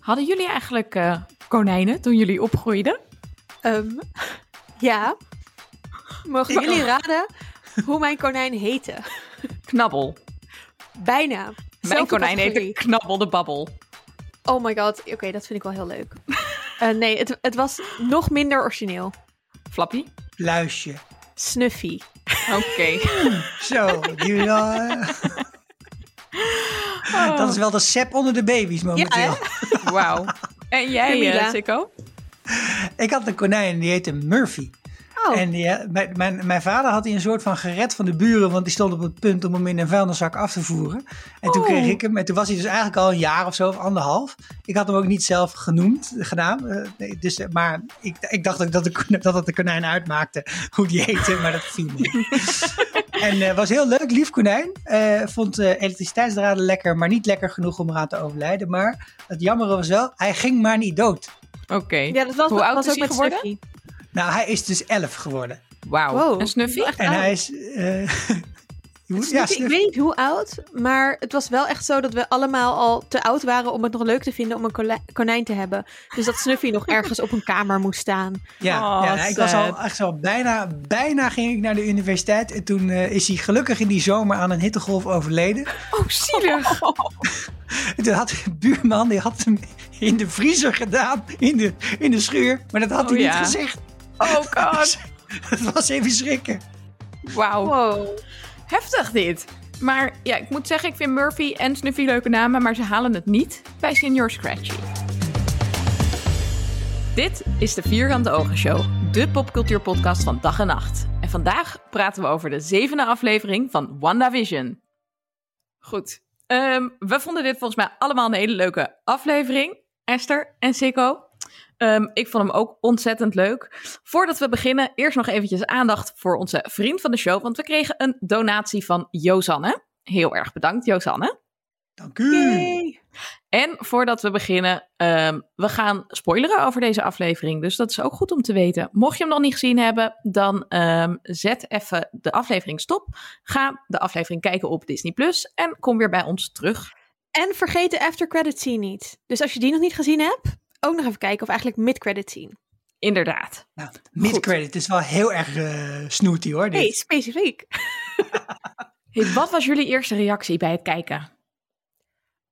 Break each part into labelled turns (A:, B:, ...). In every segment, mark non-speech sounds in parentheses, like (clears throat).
A: Hadden jullie eigenlijk eh, konijnen toen jullie opgroeiden?
B: Ehm, ja. Mogen jullie raden hoe mijn konijn heette?
A: Knabbel.
B: Bijna.
A: Mijn
B: Zelfde
A: konijn heette. Knabbel de Babbel.
B: Oh my god. Oké, dat vind ik wel heel leuk. Eh, nee, het, het was nog minder origineel.
A: Flappy?
C: Luisje.
B: Snuffy.
A: Oké. (laughs)
C: Zo, die wel, eh, dat is wel de sep onder de baby's momenteel.
B: Ja,
A: Wauw. En jij, uh, Sikko?
C: Ik had een konijn en die heette Murphy.
B: Oh,
C: En eh, mijn, mijn, mijn vader had die een soort van gered van de buren, want die stond op het punt om hem in een vuilniszak af te voeren. En toen
A: Oh.
C: kreeg ik hem, en toen was hij dus eigenlijk al een jaar of zo, of anderhalf. Ik had hem ook niet zelf genoemd, gedaan. eh, nee, dus, eh, maar ik, ik dacht ook dat, de, dat het de konijn uitmaakte (laughs) hoe die heette, maar dat viel mee. (laughs) en het was heel leuk, lief konijn. Eh, vond eh, elektriciteitsdraden lekker, maar niet lekker genoeg om eraan te overlijden. Maar het jammere was wel, hij ging maar niet dood.
A: Oké.
B: ja, dat was,
A: Hoe oud
B: was
A: is
B: ook
A: hij
B: met
A: geworden?
C: Nou, hij is dus elf geworden.
A: Wauw.
B: Wow.
A: En Snuffy?
B: Echt
C: En
B: oud.
C: hij is... eh, (laughs)
B: Snuffy, ik weet niet hoe oud, maar het was wel echt zo dat we allemaal al te oud waren om het nog leuk te vinden om een konijn te hebben. Dus dat Snuffy nog ergens op een kamer moest staan.
C: Ja,
A: Oh,
C: ja ik was al echt al bijna, bijna ging ik naar de universiteit. En toen eh, is hij gelukkig in die zomer aan een hittegolf overleden.
A: Oh, zielig. (laughs)
C: En toen had de buurman, die had hem in de vriezer gedaan, in de, in de schuur. Maar dat had
A: Oh,
C: hij
A: ja.
C: niet gezegd.
A: Oh (laughs) god.
C: Het was even schrikken.
A: Wauw.
B: Wow.
A: Heftig dit. Maar ja, ik moet zeggen, ik vind Murphy en Snuffy leuke namen, maar ze halen het niet bij Senior Scratchy. Dit is de Vierkante Ogen Show, de popcultuurpodcast van dag en nacht. En vandaag praten we over de zevende aflevering van WandaVision. Goed, ehm, we vonden dit volgens mij allemaal een hele leuke aflevering. Esther en Sikko. Ehm, ik vond hem ook ontzettend leuk. Voordat we beginnen, eerst nog eventjes aandacht voor onze vriend van de show. Want we kregen een donatie van Josanne. Heel erg bedankt, Josanne.
C: Dank u.
B: Yay.
A: En voordat we beginnen, ehm, we gaan spoileren over deze aflevering. Dus dat is ook goed om te weten. Mocht je hem nog niet gezien hebben, dan ehm, zet even de aflevering stop. Ga de aflevering kijken op Disney Plus en kom weer bij ons terug.
B: En vergeet de after credit scene niet. Dus als je die nog niet gezien hebt, ook nog even kijken of eigenlijk mid credit scene.
A: Inderdaad.
C: Nou, mid-credit is wel heel erg eh snooty hoor. Dit.
B: Hey, specifiek. (laughs)
A: Hey, wat was jullie eerste reactie bij het kijken?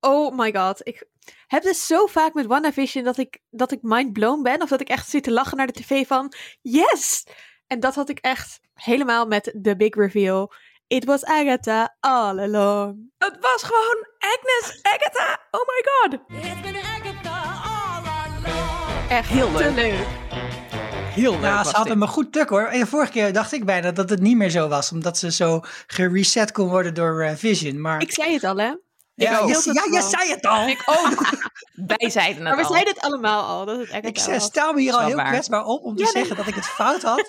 B: Oh my god. Ik heb dus zo vaak met WandaVision dat ik, dat ik mind blown ben. Of dat ik echt zit te lachen naar de tv van yes! En dat had ik echt helemaal met de big reveal. It was Agatha all along.
A: Het was gewoon Agnes Agatha. Oh my god.
B: Echt
A: Heel
B: te
A: leuk.
B: leuk.
A: Heel leuk
C: Ja, ze had
A: dit.
C: hem een goed tuk hoor. En de vorige keer dacht ik bijna dat het niet meer zo was. Omdat ze zo gereset kon worden door eh, Vision. Maar
B: Ik zei het al, hè?
C: Ja,
A: ook.
C: je, ja, je zei het al.
A: Ik ook. (laughs) Wij zeiden het
B: Maar we
A: al.
B: zeiden het allemaal al, dat het
C: Ik zei,
B: was.
C: stel me hier al heel
A: waar.
C: kwetsbaar op om te
B: Ja, nee.
C: zeggen dat ik het fout had. (laughs)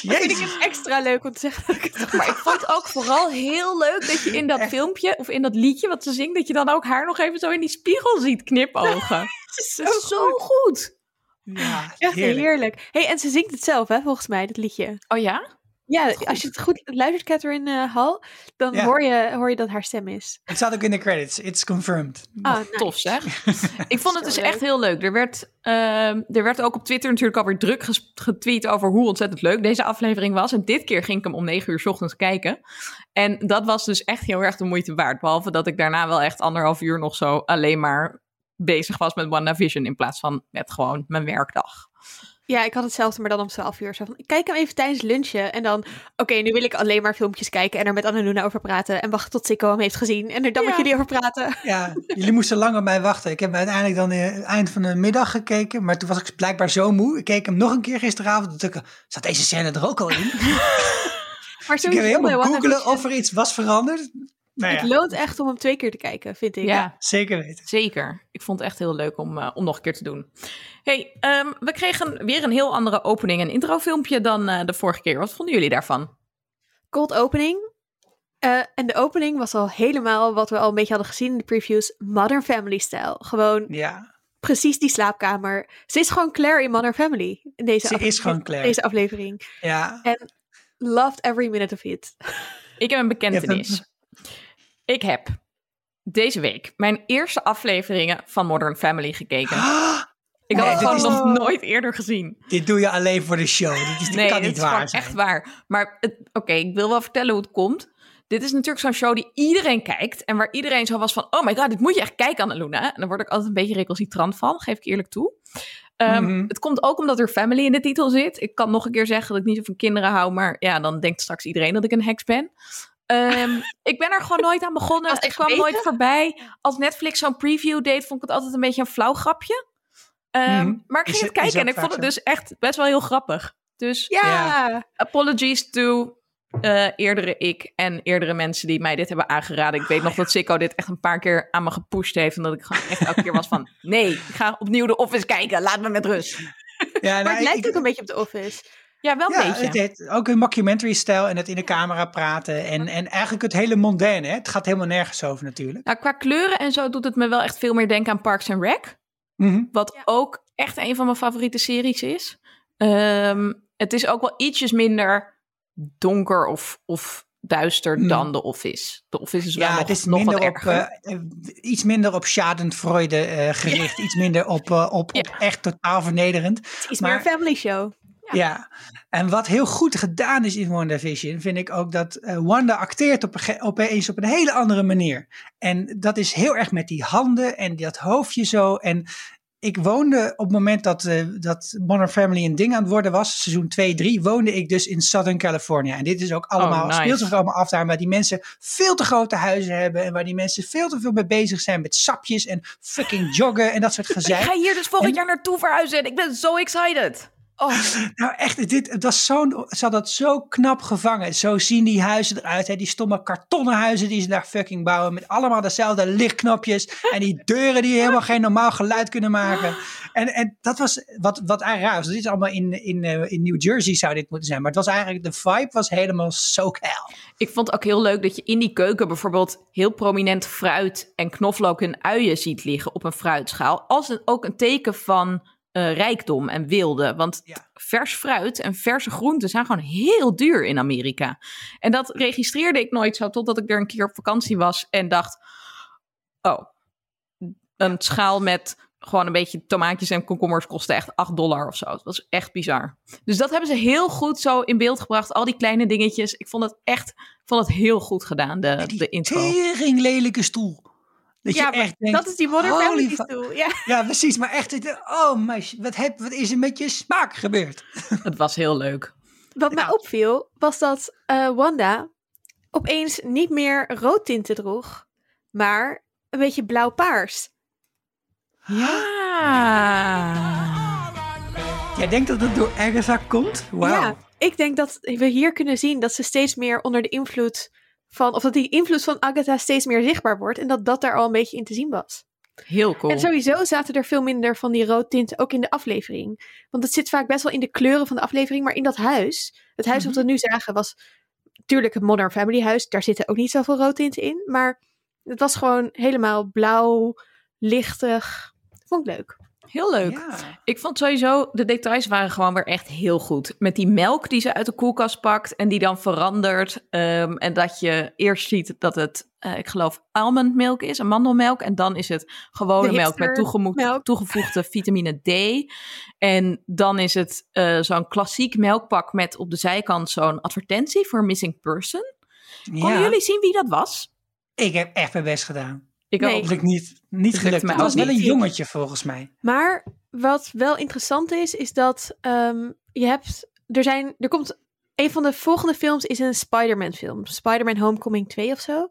B: Vind ik
C: Jezus.
B: het extra leuk om te zeggen dat ik het
A: Maar ik vond ook vooral heel leuk dat je in dat filmpje of in dat liedje wat ze zingt, dat je dan ook haar nog even zo in die spiegel ziet knipogen. (laughs)
B: is
A: Dat is zo goed.
C: Ja,
B: Echt
C: heerlijk.
B: heerlijk. hey, en ze zingt het zelf, hè, volgens mij, dat liedje.
A: Oh ja?
B: Ja, als je het goed luistert, Catherine eh, Hall, dan
C: Ja.
B: hoor, je, hoor je dat haar stem is.
C: Het staat ook in de credits. It's confirmed.
B: Ah, nice.
A: Tof zeg. (laughs) Ik vond het dus echt heel leuk. Er werd, ehm, er werd ook op Twitter natuurlijk alweer druk getweet over hoe ontzettend leuk deze aflevering was. En dit keer ging ik hem om negen uur 's ochtends kijken. En dat was dus echt heel erg de moeite waard. Behalve dat ik daarna wel echt anderhalf uur nog zo alleen maar bezig was met WandaVision in plaats van met gewoon mijn werkdag.
B: Ja, ik had hetzelfde, maar dan om 12 uur. Zo van, ik kijk hem even tijdens lunchen. En dan, oké, nu wil ik alleen maar filmpjes kijken en er met Annaluna over praten. En wachten tot Sikko hem heeft gezien. En er dan met
A: Ja.
B: jullie over praten. (laughs)
C: Ja, jullie moesten lang op mij wachten. Ik heb uiteindelijk dan eh, het eind van de middag gekeken. Maar toen was ik blijkbaar zo moe. Ik keek hem nog een keer gisteravond. Toen zat deze scène er ook al in? (laughs)
B: Maar
C: Dus ik heb
B: bij
C: helemaal googelen of er iets was veranderd. Nou
B: Het
C: ja,
B: loont echt om hem twee keer te kijken, vind ik.
A: Ja,
C: zeker weten.
A: zeker. Ik vond het echt heel leuk om, eh, om nog een keer te doen. hey, ehm, we kregen weer een heel andere opening en introfilmpje dan eh, de vorige keer. Wat vonden jullie daarvan?
B: Cold opening. Eh, en de opening was al helemaal wat we al een beetje hadden gezien in de previews. Modern Family stijl. Gewoon
C: Ja,
B: precies die slaapkamer. Ze is gewoon Claire in Modern Family. In deze
C: Ze is gewoon Claire.
B: Deze aflevering.
C: ja.
B: Loved every minute of it.
A: Ik heb een bekentenis. Ik heb deze week mijn eerste afleveringen van Modern Family gekeken. (gasps) Ik had
C: Nee,
A: het gewoon
C: is-
A: nog nooit eerder gezien.
C: Dit doe je alleen voor de show. Dit, is, dit
A: Nee,
C: kan
A: dit
C: niet waar zijn.
A: echt waar. Maar oké, ik wil wel vertellen hoe het komt. Dit is natuurlijk zo'n show die iedereen kijkt. En waar iedereen zo was van... Oh my god, dit moet je echt kijken, Annaluna. En daar word ik altijd een beetje recalcitrant van. Geef ik eerlijk toe. Ehm,
C: Mhm.
A: Het komt ook omdat er family in de titel zit. Ik kan nog een keer zeggen dat ik niet zo van kinderen hou. Maar ja, dan denkt straks iedereen dat ik een heks ben. Ehm, ik ben er gewoon nooit aan begonnen. (laughs) Ik kwam nooit voorbij. Als Netflix zo'n preview deed, vond ik het altijd een beetje een flauw grapje. Ehm,
C: Mhm.
A: Maar ik ging
C: het-
A: kijken en ik vond het dus echt best wel heel grappig. Dus
B: Ja.
A: Apologies to eh, eerdere ik en eerdere mensen die mij dit hebben aangeraden. Ik weet nog dat Sikko dit echt een paar keer aan me gepusht heeft. En dat ik gewoon echt elke keer was van... Nee, ik ga opnieuw de Office kijken. Laat me met rust.
C: Ja,
B: Maar
C: nou,
B: het lijkt
C: ik-
B: ook een beetje op The Office.
A: Ja, wel een
C: ja,
A: beetje.
C: het ook een mockumentary-stijl en het in de camera praten. En, en eigenlijk het hele mondaine. Hè? Het gaat helemaal nergens over natuurlijk.
A: Nou, qua kleuren en zo doet het me wel echt veel meer denken aan Parks and Rec.
C: Mhm.
A: Wat
B: Ja.
A: ook echt een van mijn favoriete series is. Ehm, het is ook wel ietsjes minder donker of, of duister
C: Hmm.
A: dan The Office. The Office is wel
C: Ja,
A: nog,
C: het is
A: nog
C: minder
A: wat
C: op,
A: erger.
C: eh, eh, iets minder op schadenfreude eh, gericht. Iets minder op, eh, op, op echt totaal vernederend.
B: Het is
C: Maar-
B: meer een family show.
C: Ja. en wat heel goed gedaan is in WandaVision, vind ik ook dat eh, Wanda acteert op opeens op een hele andere manier. En dat is heel erg met die handen en dat hoofdje zo. En ik woonde op het moment dat, eh, dat Modern Family een ding aan het worden was, seizoen 2, 3, woonde ik dus in Southern California. En dit is ook allemaal,
A: Oh, nice.
C: speelt zich allemaal af daar, waar die mensen veel te grote huizen hebben en waar die mensen veel te veel mee bezig zijn met sapjes en fucking joggen en dat soort (laughs)
A: Ik
C: gezeik.
A: ga hier dus volgend
C: En-
A: jaar naartoe verhuizen en ik ben zo excited. Oh,
C: Nou echt, dit, het was zo'n, ze had dat zo knap gevangen. Zo zien die huizen eruit. Hè? Die stomme kartonnen huizen die ze daar fucking bouwen. Met allemaal dezelfde lichtknopjes. En die deuren die helemaal geen normaal geluid kunnen maken. En, en dat was wat, wat eigenlijk raar was. Dit is allemaal in, in, eh, in New Jersey zou dit moeten zijn. Maar het was eigenlijk, de vibe was helemaal SoCal.
A: ik vond het ook heel leuk dat je in die keuken bijvoorbeeld heel prominent fruit en knoflook en uien ziet liggen op een fruitschaal. Als een, ook een teken van eh, rijkdom en wilde. Want
C: Ja.
A: vers fruit en verse groenten zijn gewoon heel duur in Amerika. En dat registreerde ik nooit zo totdat ik er een keer op vakantie was en dacht: oh, een schaal met gewoon een beetje tomaatjes en komkommers kostte echt 8 dollar of zo. Het was echt bizar. Dus dat hebben ze heel goed zo in beeld gebracht. Al die kleine dingetjes. Ik vond het echt vond het heel goed gedaan, de, de intro.
C: tering lelijke stoel. Dat
B: Ja,
C: je
B: maar
C: echt denkt,
B: dat is die Modern Family stoel. Ja.
C: Ja, precies. Maar echt, oh meisje, wat, heb, wat is er met je smaak gebeurd? (laughs)
A: Het was heel leuk.
B: Wat mij opviel, was dat eh, Wanda opeens niet meer roodtinten droeg, maar een beetje blauw-paars.
A: Ja.
C: Jij denkt dat het door Agatha komt? Wauw.
B: Ja, ik denk dat we hier kunnen zien dat ze steeds meer onder de invloed van, of dat die invloed van Agatha steeds meer zichtbaar wordt en dat dat daar al een beetje in te zien was.
A: Heel cool.
B: En sowieso zaten er veel minder van die roodtinten ook in de aflevering. Want het zit vaak best wel in de kleuren van de aflevering, maar in dat huis, het huis
C: Mhm.
B: wat we nu zagen was natuurlijk het Modern Family huis, daar zitten ook niet zoveel roodtinten in, maar het was gewoon helemaal blauw, lichtig. Vond ik leuk.
A: Heel leuk.
C: Ja.
A: Ik vond sowieso, de details waren gewoon weer echt heel goed. Met die melk die ze uit de koelkast pakt en die dan verandert. ehm, en dat je eerst ziet dat het, eh, ik geloof, almondmelk is, amandelmelk. En dan is het gewone melk met toegemo- toegevoegde vitamine D. En dan is het eh, zo'n klassiek melkpak met op de zijkant zo'n advertentie voor missing person. Konden
C: Ja.
A: jullie zien wie dat was?
C: Ik heb echt mijn best gedaan.
A: Ik
B: Nee.
A: ook.
C: Niet, niet gelukt.
A: mij
C: Het was wel een jongetje volgens mij.
B: Maar wat wel interessant is, is dat ehm, je hebt, er zijn, er komt, een van de volgende films is een Spider-Man film. Spider-Man Homecoming 2 of zo.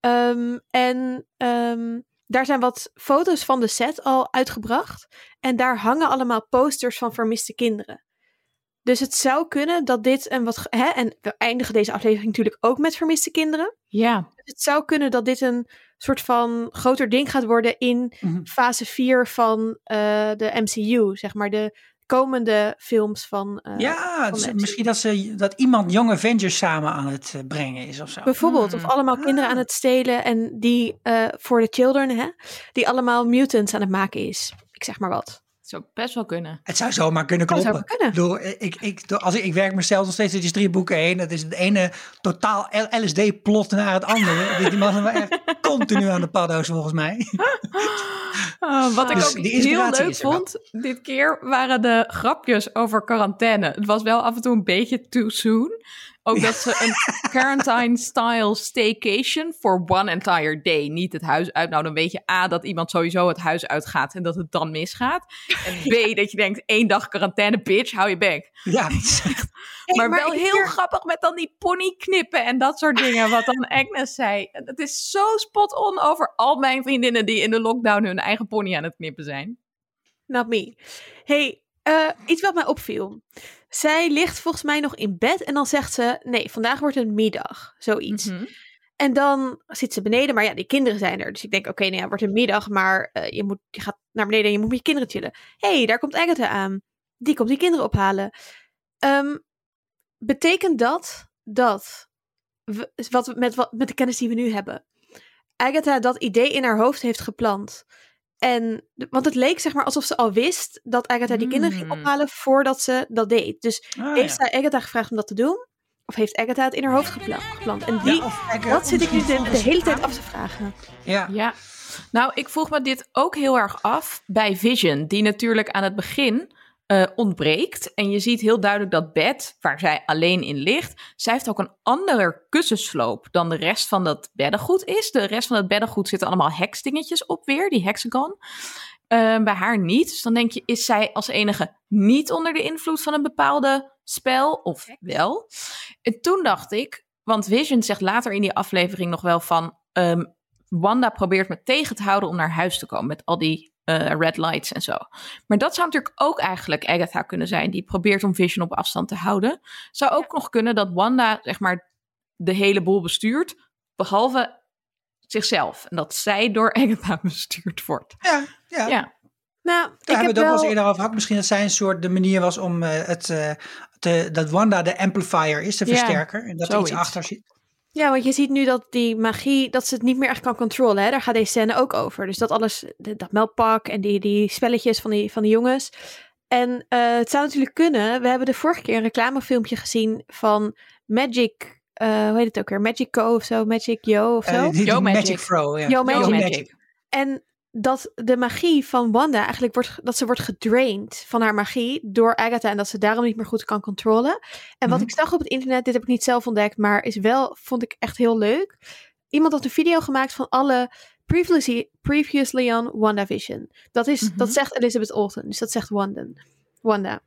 B: Ehm, en ehm, daar zijn wat foto's van de set al uitgebracht. En daar hangen allemaal posters van vermiste kinderen. Dus het zou kunnen dat dit een wat. Hè, en we eindigen deze aflevering natuurlijk ook met vermiste kinderen.
A: Ja,
B: Het zou kunnen dat dit een soort van groter ding gaat worden in
C: Mhm.
B: fase 4 van eh, de MCU, zeg maar de komende films van. eh,
C: ja, het
B: de
C: misschien dat, ze, dat iemand Young Avengers samen aan het eh, brengen is of zo.
B: Bijvoorbeeld, of
A: Hmm.
B: allemaal kinderen
C: Ah.
B: aan het stelen en die eh, voor de children, hè, die allemaal mutants aan het maken is. Ik zeg maar wat.
A: Het zou best wel kunnen.
C: Het zou zomaar kunnen kloppen.
B: zou kunnen.
C: Ik, bedoel, ik, ik, als ik, ik werk mezelf nog steeds door drie boeken heen. Dat is het ene totaal LSD-plot naar het andere. (laughs) Die- man is wel echt continu aan de paddo's volgens mij. (laughs)
A: Oh, wat ik
C: Dus
A: ook
C: die
A: heel
C: inspiratie
A: leuk
C: is
A: vond, dit keer waren de grapjes over quarantaine. Het was wel af en toe een beetje too soon. Ook dat ze een quarantine-style staycation for one entire day. Niet het huis uit. Nou, dan weet je A, dat iemand sowieso het huis uitgaat en dat het dan misgaat. En B, (laughs) dat je denkt, één dag quarantaine, bitch, hou je bek.
C: Ja, (laughs) echt-
B: Hey,
A: maar, wel heel grappig met dan die pony knippen en dat soort dingen. Wat dan Agnes zei. Het is zo spot on over al mijn vriendinnen die in de lockdown hun eigen pony aan het knippen zijn.
B: Not me. Hey, eh, iets wat mij opviel. Zij ligt volgens mij nog in bed en dan zegt ze: Nee, vandaag wordt een middag. Zoiets.
A: Mhm.
B: En dan zit ze beneden, maar ja, die kinderen zijn er. Dus ik denk: Oké, nou ja, het wordt een middag, maar eh, je, moet, je gaat naar beneden en je moet met je kinderen chillen. hey, daar komt Agatha aan. Die komt die kinderen ophalen. Ehm, betekent dat dat, we, wat, met, wat, met de kennis die we nu hebben, Agatha dat idee in haar hoofd heeft geplant? En, want het leek zeg maar alsof ze al wist dat Agatha die kinderen ging
A: Hmm.
B: ophalen voordat ze dat deed. Dus
C: Ah,
B: heeft
C: ja.
B: zij Agatha gevraagd om dat te doen? Of heeft Agatha het in haar hoofd gepla- gepland? En die,
C: Ja, of Agatha-
B: dat zit ik nu de, de hele tijd af te vragen.
C: Ja.
A: Ja, nou, ik vroeg me dit ook heel erg af bij Vision, die natuurlijk aan het begin eh, ontbreekt. En je ziet heel duidelijk dat bed, waar zij alleen in ligt, zij heeft ook een andere kussensloop dan de rest van dat beddengoed is. De rest van het beddengoed zitten allemaal heksdingetjes op weer, die hexagon. Eh, bij haar niet. Dus dan denk je, is zij als enige niet onder de invloed van een bepaalde spel of wel? En toen dacht ik, want Vision zegt later in die aflevering nog wel van... ehm, Wanda probeert me tegen te houden om naar huis te komen met al die eh, red lights en zo. Maar dat zou natuurlijk ook eigenlijk Agatha kunnen zijn, die probeert om Vision op afstand te houden. Zou ook nog kunnen dat Wanda, zeg maar, de hele boel bestuurt, behalve zichzelf. En dat zij door (laughs) Agatha bestuurd wordt.
C: Ja, ja.
A: Ja.
B: Nou,
C: Daar
B: ik
C: hebben we
B: heb
C: het ook wel eens eerder over gehad. Misschien dat zij een soort de manier was om eh, het, eh, te, dat Wanda de amplifier is, de
A: Ja,
C: versterker. En dat er iets achter zit.
B: Ja, want je ziet nu dat die magie, dat ze het niet meer echt kan controleren. Hè? Daar gaat deze scène ook over. Dus dat alles, dat melkpak en die, die spelletjes van die, van die jongens. En eh, het zou natuurlijk kunnen. We hebben de vorige keer een reclamefilmpje gezien van Magic, eh, hoe heet het ook weer? Magic Co of zo, Magic Yo of zo.
C: Eh, die, die
A: Yo
C: Magic.
A: Magic.
C: Fro. Ja.
B: Yo Magic.
A: Yo Magic.
B: En dat de magie van Wanda eigenlijk wordt, dat ze wordt gedraind van haar magie door Agatha en dat ze daarom niet meer goed kan controleren. En wat
C: Mhm.
B: ik zag op het internet, dit heb ik niet zelf ontdekt, maar is wel, vond ik echt heel leuk. Iemand had een video gemaakt van alle previously, previously on WandaVision. Dat, is,
A: Mhm.
B: dat zegt Elizabeth Olsen, dus dat zegt Wanda. Wanda.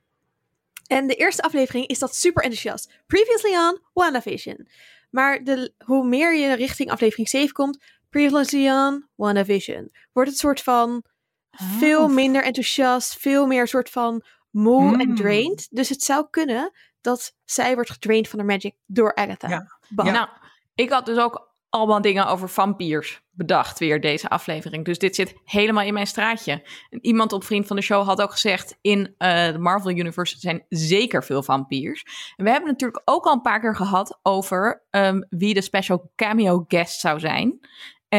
B: En de eerste aflevering is dat super enthousiast. Previously on WandaVision. Maar de, hoe meer je richting aflevering 7 komt, Previously on WandaVision, wordt het soort van veel
A: Oh.
B: minder enthousiast, veel meer soort van moe en
C: Mm.
B: drained. Dus het zou kunnen dat zij wordt gedraind van haar magic door Agatha.
C: Ja.
A: Nou, ik had dus ook allemaal dingen over vampiers bedacht weer deze aflevering. Dus dit zit helemaal in mijn straatje. En iemand op Vriend van de Show had ook gezegd... in eh, de Marvel Universe zijn zeker veel vampiers. En we hebben natuurlijk ook al een paar keer gehad... over ehm, wie de special cameo guest zou zijn.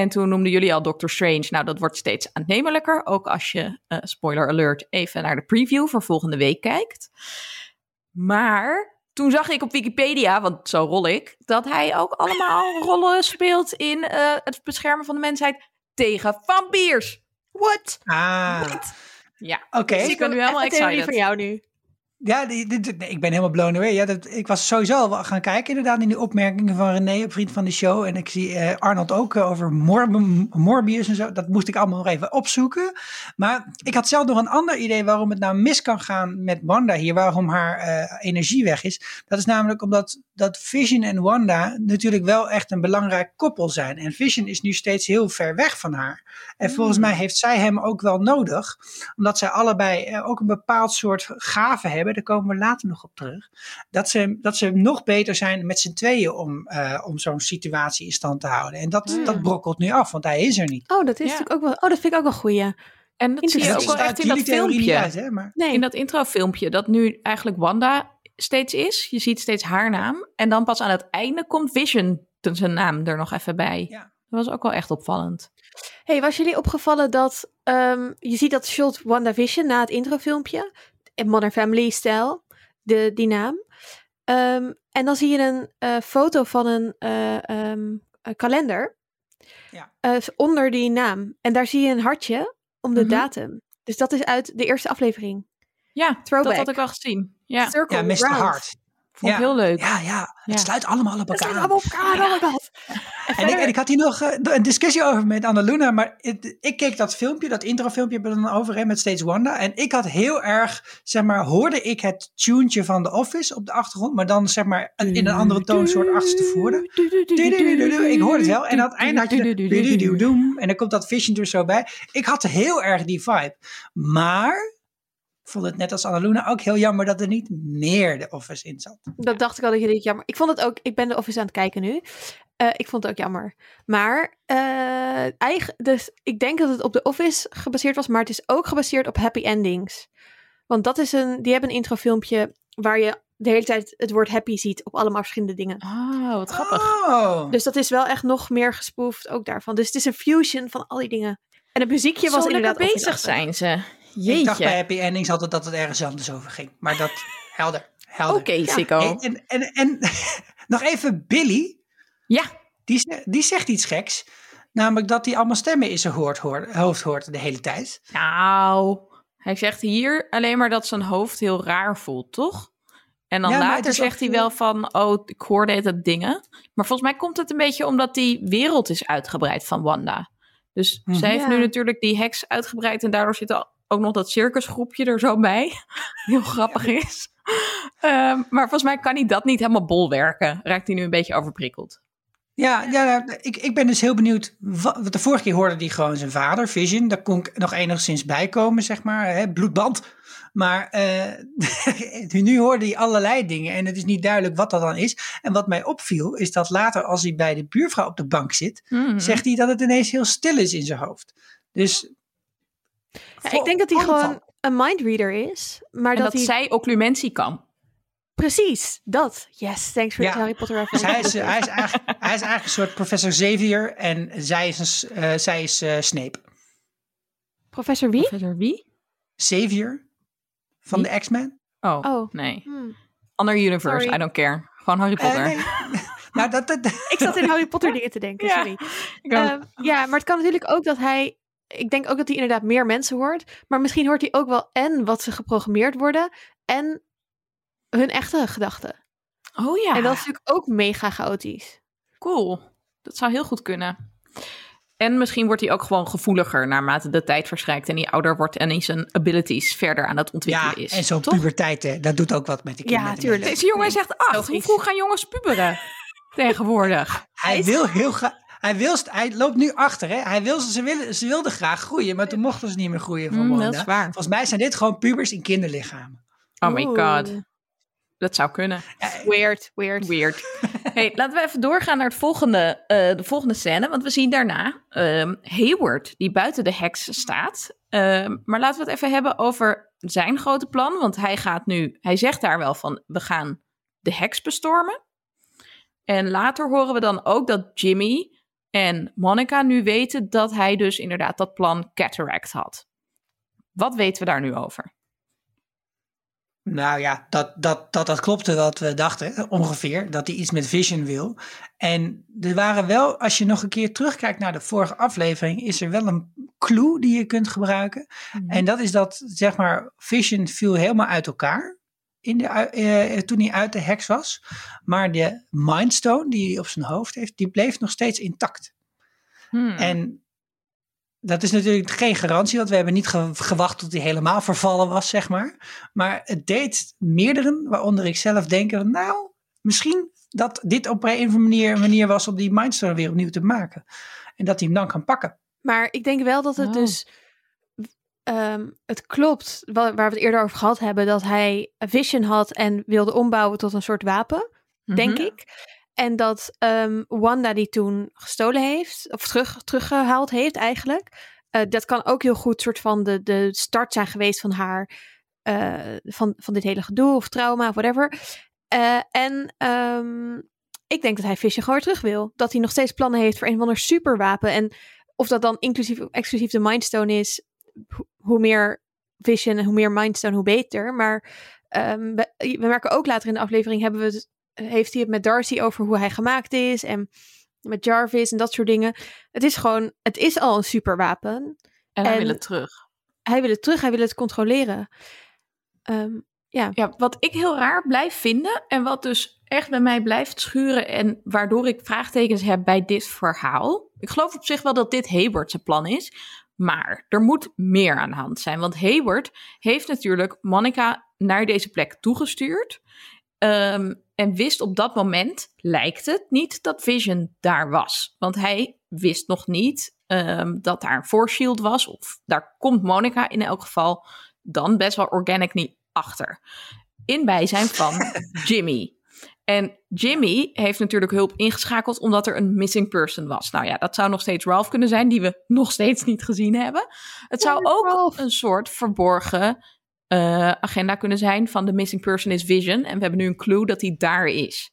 A: En toen noemden jullie al Doctor Strange. Nou, dat wordt steeds aannemelijker. Ook als je, eh, spoiler alert, even naar de preview voor volgende week kijkt. Maar toen zag ik op Wikipedia, want zo rol ik, dat hij ook allemaal rollen speelt in eh, het beschermen van de mensheid tegen vampiers.
B: What?
C: Ah,
A: Ja,
C: oké.
A: Dus ik ben nu helemaal excited.
B: van jou nu.
C: Ja, nee, ik ben helemaal blown away. Ja, dat, ik was sowieso wel gaan kijken inderdaad in die opmerkingen van René, op vriend van de show. En ik zie eh, Arnold ook eh, over Mor- Morbius en zo. Dat moest ik allemaal nog even opzoeken. Maar ik had zelf nog een ander idee waarom het nou mis kan gaan met Wanda hier. Waarom haar eh, energie weg is. Dat is namelijk omdat dat Vision en Wanda natuurlijk wel echt een belangrijk koppel zijn. En Vision is nu steeds heel ver weg van haar. En volgens mij heeft zij hem ook wel nodig. Omdat zij allebei eh, ook een bepaald soort gave hebben. Daar komen we later nog op terug. Dat ze, dat ze nog beter zijn met z'n tweeën om, eh, om zo'n situatie in stand te houden. En dat,
A: Hmm.
C: dat brokkelt nu af, want hij is er niet.
B: Oh, dat is
A: Ja.
B: natuurlijk ook wel. Oh, dat vind ik ook wel goeie.
A: En dat zie je ook wel echt in dat filmpje.
C: uit, hè? Maar,
B: Nee.
A: In dat introfilmpje, dat nu eigenlijk Wanda steeds is. Je ziet steeds haar naam. En dan pas aan het einde komt Vision zijn naam er nog even bij.
C: Ja.
A: Dat was ook wel echt opvallend.
B: Hey, was jullie opgevallen dat ehm, je ziet dat shot WandaVision na het introfilmpje, in Modern Family stijl, de, die naam. Ehm, en dan zie je een eh, foto van een, eh, ehm, een kalender
C: Ja.
B: eh, onder die naam. En daar zie je een hartje om de
A: Mhm.
B: datum. Dus dat is uit de eerste aflevering.
A: Ja,
B: Throwback.
A: dat had ik wel gezien. Ja,
B: Circle
C: Ja, Mr.
B: round.
C: Hart.
A: Vond ik
C: Ja.
A: heel leuk.
C: Ja, ja. Het
A: Ja.
C: sluit allemaal op elkaar
B: zijn
C: aan.
B: allemaal op elkaar. God. En
C: En ik, en ik had hier nog eh, een discussie over met Annaluna, maar het- ik keek dat filmpje, dat introfilmpje hebben we dan over hè, met steeds Wanda. En ik had heel erg, zeg maar, hoorde ik het tuentje van The Office op de achtergrond, maar dan zeg maar in een andere toonsoort achterstevoren. Ik hoorde het wel. En aan het einde had je (laughs) en dan komt dat Vision er zo bij. Ik had heel erg die vibe. Maar vond het net als Annaluna ook heel jammer dat er niet meer The Office in zat.
B: Dat dacht ik al dat je dit jammer. Ik vond het ook. Ik ben de Office aan het kijken nu. Eh, ik vond het ook jammer. Maar eh, eigen, dus ik denk dat het op de Office gebaseerd was, maar het is ook gebaseerd op happy endings. Want dat is een. Die hebben een introfilmpje waar je de hele tijd het woord happy ziet op allemaal verschillende dingen.
A: Oh, wat grappig.
C: Oh.
B: Dus dat is wel echt nog meer gespoefd ook daarvan. Dus het is een fusion van al die dingen. En het muziekje was
A: Zo
B: inderdaad
A: bezig zijn ze.
C: Ik dacht bij. Happy Endings altijd dat het ergens anders over ging. Maar dat, (laughs) helder, helder.
A: Oké, Sikko.
C: Hey, en, en, en (laughs) nog even Billy,
A: Ja,
C: die, ze- die zegt iets geks. Namelijk dat hij allemaal stemmen in zijn hoort, hoort, hoofd hoort de hele tijd.
A: nou. Hij zegt hier alleen maar dat zijn hoofd heel raar voelt, toch? En dan
C: Ja,
A: later zegt hij wel van, oh, ik hoorde het dingen. Maar volgens mij komt het een beetje omdat die wereld is uitgebreid van Wanda. Dus
C: Mhm.
A: zij heeft
B: Ja.
A: nu natuurlijk die heks uitgebreid en daardoor zit er ook nog dat circusgroepje er zo bij. (laughs) Heel grappig is. Ehm, maar volgens mij kan hij dat niet helemaal bolwerken. Raakt hij nu een beetje overprikkeld.
C: Ja, ja nou, ik, ik ben dus heel benieuwd. Wat, want de vorige keer hoorde hij gewoon zijn vader, Vision. Daar kon ik nog enigszins bij komen, zeg maar. Hè, bloedband. Maar eh, (laughs) nu hoorde hij allerlei dingen en het is niet duidelijk wat dat dan is. En wat mij opviel, is dat later als hij bij de buurvrouw op de bank zit,
A: Mhm.
C: zegt hij dat het ineens heel stil is in zijn hoofd. Dus
B: Ja, ik denk dat hij
C: Van-
B: gewoon een mindreader is. Maar
A: en
B: dat,
A: dat,
B: hij...
A: zij occlumentie kan.
B: Precies, dat. Yes, thanks for
C: Ja.
B: the Harry Potter
C: Dus
B: reference.
C: hij is, hij, is eigenlijk, hij is eigenlijk een soort professor Xavier en zij is, een, eh, zij is eh, Snape.
B: Professor wie?
A: Professor wie?
C: Xavier van
A: Wie?
C: de X-Men.
A: Oh,
B: Oh.
A: nee.
B: Hmm.
A: Ander universe,
B: Sorry.
A: I don't care. Gewoon Harry
C: Eh,
A: Potter.
C: nee. (laughs) nou, dat, dat,
B: Ik zat in Harry Potter (laughs) dingen te denken,
A: Ja.
B: sorry. Ehm, ja, maar het kan natuurlijk ook dat hij... Ik denk ook dat hij inderdaad meer mensen hoort. Maar misschien hoort hij ook wel en wat ze geprogrammeerd worden... en hun echte gedachten.
A: oh ja,
B: En dat is natuurlijk ook mega chaotisch.
A: cool. Dat zou heel goed kunnen. En misschien wordt hij ook gewoon gevoeliger naarmate de tijd verstrijkt en hij ouder wordt en hij zijn abilities verder aan het
C: ja,
A: ontwikkelen is.
C: en zo'n puberteit, hè, dat doet ook wat met de
B: Ja,
C: kinderen.
B: tuurlijk.
A: Deze jongen zegt acht. Hoe vroeg gaan jongens puberen (laughs) tegenwoordig?
C: Hij wil heel graag. Hij, wil, hij loopt nu achter, hè? Hij wil, ze, willen, ze wilden graag groeien, maar toen mochten ze niet meer groeien van
A: Mm,
C: Wanda.
A: dat is waar.
C: Volgens mij zijn dit gewoon pubers in kinderlichamen.
A: Oh my god. Dat zou kunnen.
B: Weird, weird.
A: Weird. (laughs) hey, laten we even doorgaan naar het volgende, eh, de volgende scène. Want we zien daarna ehm, Hayward, die buiten de heks staat. Ehm, maar laten we het even hebben over zijn grote plan. Want hij gaat nu, hij zegt daar wel van, we gaan de heks bestormen. En later horen we dan ook dat Jimmy en Monica nu weten dat hij dus inderdaad dat plan Cataract had. Wat weten we daar nu over?
C: Nou ja, dat, dat, dat, dat klopte wat we dachten, ongeveer. Dat hij iets met Vision wil. En er waren wel, als je nog een keer terugkijkt naar de vorige aflevering, is er wel een clue die je kunt gebruiken. En dat is dat, zeg maar, Vision viel helemaal uit elkaar. In de, eh, toen hij uit de heks was. Maar de Mindstone die hij op zijn hoofd heeft, die bleef nog steeds intact.
A: Hmm.
C: En dat is natuurlijk geen garantie, want we hebben niet ge- gewacht tot hij helemaal vervallen was, zeg maar. Maar het deed meerdere, waaronder ik zelf denken, nou, misschien dat dit op een of andere manier een manier was om die Mindstone weer opnieuw te maken. En dat hij hem dan kan pakken.
B: Maar ik denk wel dat het
A: Oh.
B: dus. Ehm, het klopt, wa- waar we het eerder over gehad hebben, dat hij een vision had en wilde ombouwen tot een soort wapen, denk
A: Mhm.
B: ik. En dat ehm, Wanda die toen gestolen heeft, of terug, teruggehaald heeft eigenlijk. eh, dat kan ook heel goed soort van de, de start zijn geweest van haar, eh, van, van dit hele gedoe of trauma of whatever. Eh, en ehm, ik denk dat hij Vision gewoon weer terug wil. Dat hij nog steeds plannen heeft voor een of ander superwapen. En of dat dan inclusief exclusief de Mindstone is, hoe meer Vision en hoe meer Mindstone, hoe beter. Maar ehm, we, we merken ook later in de aflevering hebben we het, heeft hij het met Darcy over hoe hij gemaakt is en met Jarvis en dat soort dingen. Het is gewoon, het is al een superwapen.
A: En hij
B: En-
A: wil het terug.
B: Hij wil het terug, hij wil het controleren. Ehm,
A: Ja, wat ik heel raar blijf vinden en wat dus echt bij mij blijft schuren en waardoor ik vraagtekens heb bij dit verhaal. Ik geloof op zich wel dat dit zijn plan is, maar er moet meer aan de hand zijn. Want Hayward heeft natuurlijk Monica naar deze plek toegestuurd ehm, en wist op dat moment, lijkt het, niet dat Vision daar was. Want hij wist nog niet ehm, dat daar een force shield was of daar komt Monica in elk geval dan best wel organic niet achter. In bijzijn van (laughs) Jimmy. En Jimmy heeft natuurlijk hulp ingeschakeld omdat er een missing person was. Nou ja, dat zou nog steeds Ralph kunnen zijn, die we (laughs) nog steeds niet gezien hebben. Het zou
B: Ja,
A: ook
B: Ralph.
A: een soort verborgen eh, agenda kunnen zijn van de missing person is Vision. En we hebben nu een clue dat hij daar is.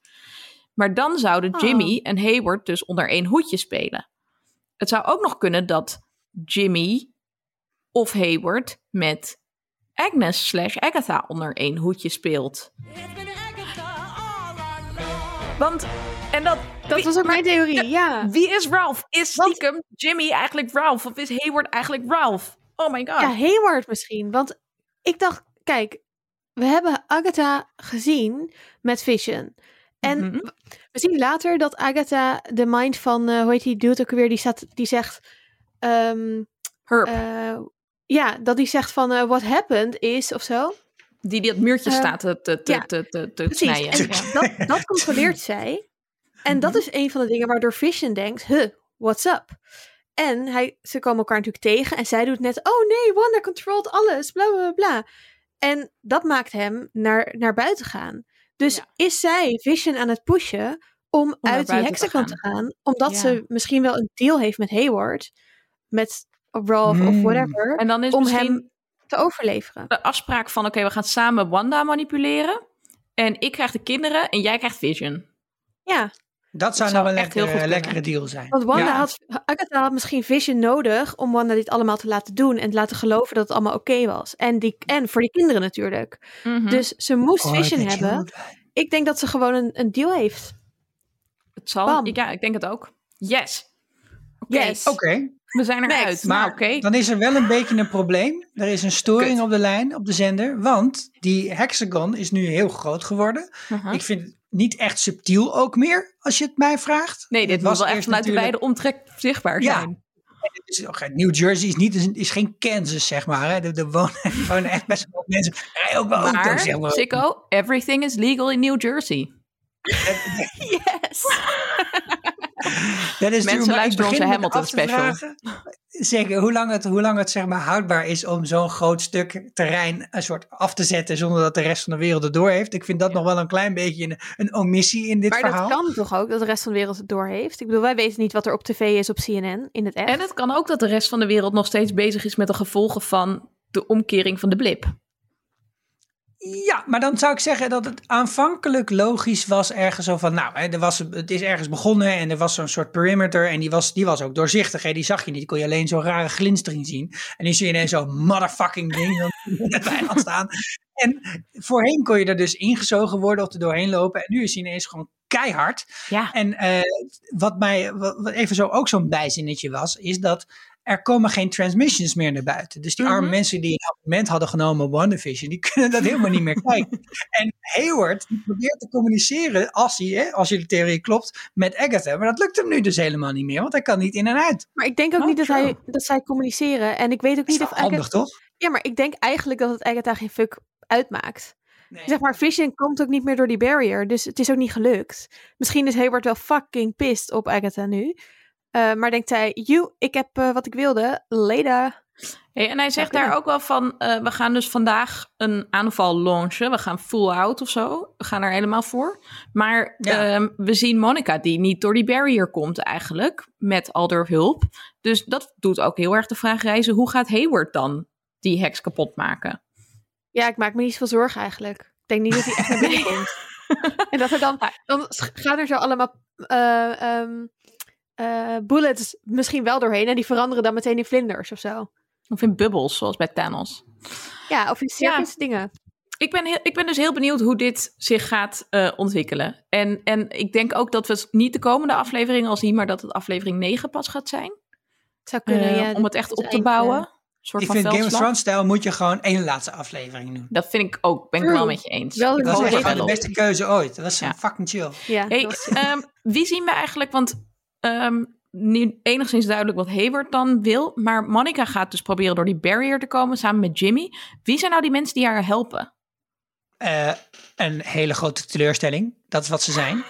A: Maar dan zouden
B: Oh.
A: Jimmy en Hayward dus onder één hoedje spelen. Het zou ook nog kunnen dat Jimmy of Hayward met Agnes slash Agatha onder één hoedje speelt. Want, en dat,
B: dat
A: wie,
B: was ook mijn theorie, ja.
A: wie is Ralph? Is
B: Want-
A: stiekem Jimmy eigenlijk Ralph? Of is Hayward eigenlijk Ralph? Oh my god.
B: Ja, Hayward misschien. Want ik dacht, kijk, we hebben Agatha gezien met Vision. En
A: Mhm.
B: we zien later dat Agatha de mind van, eh, hoe heet die dude ook weer, die, staat, die zegt, ehm,
A: Herb,
B: eh, ja, dat die zegt van, eh, what happened is, of zo.
A: Die die dat muurtje
B: eh,
A: staat te, te, te,
B: ja,
A: te, te, te
B: Precies,
A: snijden.
B: en
A: Ja.
B: dat, dat controleert (laughs) zij. En dat is een van de dingen waardoor Vision denkt, huh, what's up? En hij, ze komen elkaar natuurlijk tegen en zij doet net, oh nee, Wanda controlt alles, bla bla bla. En dat maakt hem naar, naar buiten gaan. Dus
A: Ja.
B: is zij Vision aan het pushen om, uit die
A: te
B: hexagon te
A: gaan.
B: omdat
A: Ja.
B: ze misschien wel een deal heeft met Hayward, met Rolf of
C: Hmm.
B: whatever,
A: En dan is
B: om
A: misschien
B: hem te overleveren.
A: de afspraak van... oké, we gaan samen Wanda manipuleren. En ik krijg de kinderen en jij krijgt Vision.
B: Ja,
C: Dat zou
A: zou
C: nou een
A: echt heel
C: lekkere,
A: goed
C: lekkere deal zijn.
B: Want Wanda
A: Ja.
B: had, Agatha had misschien Vision nodig om Wanda dit allemaal te laten doen en te laten geloven dat het allemaal oké was. En, die, en voor die kinderen natuurlijk.
A: Mhm.
B: Dus ze moest
C: Oh,
B: Vision hebben. Ik denk dat ze gewoon een, een deal heeft.
A: het zal...
B: bam.
A: Ja, ik denk het ook. Yes. Oké,
B: Yes.
C: Oké,
A: we zijn eruit. Maar oké.
C: dan is er wel een beetje een probleem. Er is een storing
A: Kut.
C: op de lijn, op de zender. Want die hexagon is nu heel groot geworden. Ik vind het niet echt subtiel ook meer, als je het mij vraagt.
A: Nee, dit
C: Het
A: moet
C: was
A: wel echt
C: eerst
A: vanuit de
C: natuurlijk-
A: beide omtrek zichtbaar
C: Ja.
A: zijn.
C: New Jersey is, niet, is, geen Kansas, zeg maar. Hè. Er, er wonen, (laughs) er wonen echt best wel mensen. Rijden ook wel auto's, zeg
A: Maar,
C: maar.
A: Sikko, everything is legal in New Jersey. (laughs)
B: Yes!
C: Dat is
A: Mensen
C: maar
A: luisteren onze Hamilton special.
C: vragen, Zeker, hoe lang het, hoe lang het zeg maar, houdbaar is om zo'n groot stuk terrein een soort af te zetten zonder dat de rest van de wereld het door heeft. Ik vind dat nog wel een klein beetje een, een omissie in dit
B: Maar
C: verhaal.
B: dat kan toch ook, dat de rest van de wereld het door heeft? Ik bedoel, wij weten niet wat er op tv is op CNN in het echt.
A: En het kan ook dat de rest van de wereld nog steeds bezig is met de gevolgen van de omkering van de blip.
C: Ja, maar dan zou ik zeggen dat het aanvankelijk logisch was ergens zo van, nou, hè, er was, het is ergens begonnen en er was zo'n soort perimeter en die was, die was ook doorzichtig. Hè, die zag je niet, die kon je alleen zo'n rare glinstering zien. En nu zie je ineens zo'n motherfucking ding net weinig (laughs) staan. En voorheen kon je er dus ingezogen worden of er doorheen lopen en nu is hij ineens gewoon keihard.
A: Ja.
C: En eh, wat mij wat, wat even zo ook zo'n bijzinnetje was, is dat er komen geen transmissions meer naar buiten. Dus die arme
A: Mhm.
C: mensen die een abonnement hadden genomen op WandaVision, die (laughs) kunnen dat helemaal niet meer kijken. (laughs) En Hayward die probeert te communiceren, als, hij, hè, als je de theorie klopt, met Agatha. Maar dat lukt hem nu dus helemaal niet meer, want hij kan niet in en uit.
B: Maar ik denk ook
A: Oh,
B: niet dat, hij, dat zij communiceren. En ik weet ook niet of
C: handig,
B: Agatha...
C: toch?
B: Ja, maar ik denk eigenlijk dat het Agatha geen fuck uitmaakt.
C: Nee.
B: Zeg maar, Vision komt ook niet meer door die barrier. Dus het is ook niet gelukt. Misschien is Hayward wel fucking pissed op Agatha nu. Eh, maar denkt hij, you, ik heb eh, wat ik wilde. Later.
A: Hey, en hij zegt daar ook wel van, eh, we gaan dus vandaag een aanval launchen. We gaan full out of zo. We gaan er helemaal voor. Maar
C: Ja.
A: ehm, we zien Monica die niet door die barrier komt eigenlijk, met al haar hulp. Dus dat doet ook heel erg de vraag reizen, hoe gaat Hayward dan die heks kapot maken?
B: Ja, ik maak me niet zoveel zorgen eigenlijk. Ik denk niet dat hij echt naar binnen (laughs) komt. en dat er dan, dan gaan er zo allemaal eh, ehm, eh, bullets misschien wel doorheen. En die veranderen dan meteen in vlinders of zo.
A: Of in bubbels, zoals bij Thanos.
B: Ja, of in circus dingen.
A: Ik ben, heel, ik ben dus heel benieuwd hoe dit zich gaat eh, ontwikkelen. En, en ik denk ook dat we het niet de komende aflevering al zien, maar dat het aflevering 9 pas gaat zijn.
B: Het zou kunnen,
A: Eh,
B: ja.
A: om het echt op te bouwen. Een soort
C: Ik
A: van
C: vind Game of
A: veldslag.
C: Thrones stijl moet je gewoon één laatste aflevering doen.
A: Dat vind ik ook, ben ik
B: True.
A: wel met je eens.
B: Wel dat
C: is echt de beste keuze ooit. Dat is
A: Ja.
C: fucking chill.
B: Ja,
A: Hey, ehm, wie zien we eigenlijk? Want ehm nu enigszins duidelijk wat Hayward dan wil. Maar Monica gaat dus proberen door die barrier te komen samen met Jimmy. Wie zijn nou die mensen die haar helpen?
C: Eh, een hele grote teleurstelling. Dat is wat ze zijn. (laughs)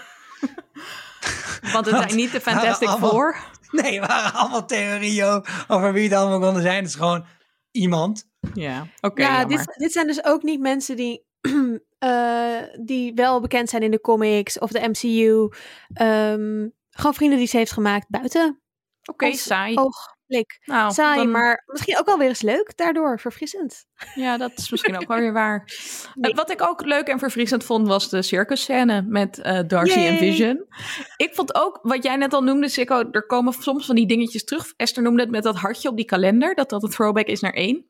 A: Want het
C: Want
A: zijn niet de Fantastic
C: allemaal-
A: Four. (laughs)
C: Nee, waren allemaal theorieën over- wie het allemaal konden zijn. Het is gewoon iemand.
A: Ja, oké.
B: ja, dit, dit zijn dus ook niet mensen die, (clears throat) eh, die wel bekend zijn in de comics of de MCU. Ehm, gewoon vrienden die ze heeft gemaakt buiten
A: Oké, saai.
B: oogblik.
A: nou,
B: Saai,
A: dan-
B: maar misschien ook wel weer eens leuk daardoor, verfrissend.
A: Ja, dat is misschien ook wel weer waar. (laughs)
B: Nee.
A: Eh, Wat ik ook leuk en verfrissend vond, was de circusscène met eh, Darcy en. Vision. Ik vond ook, wat jij net al noemde, Sikko, er komen soms van die dingetjes terug. Esther noemde het met dat hartje op die kalender, dat dat een throwback is naar één.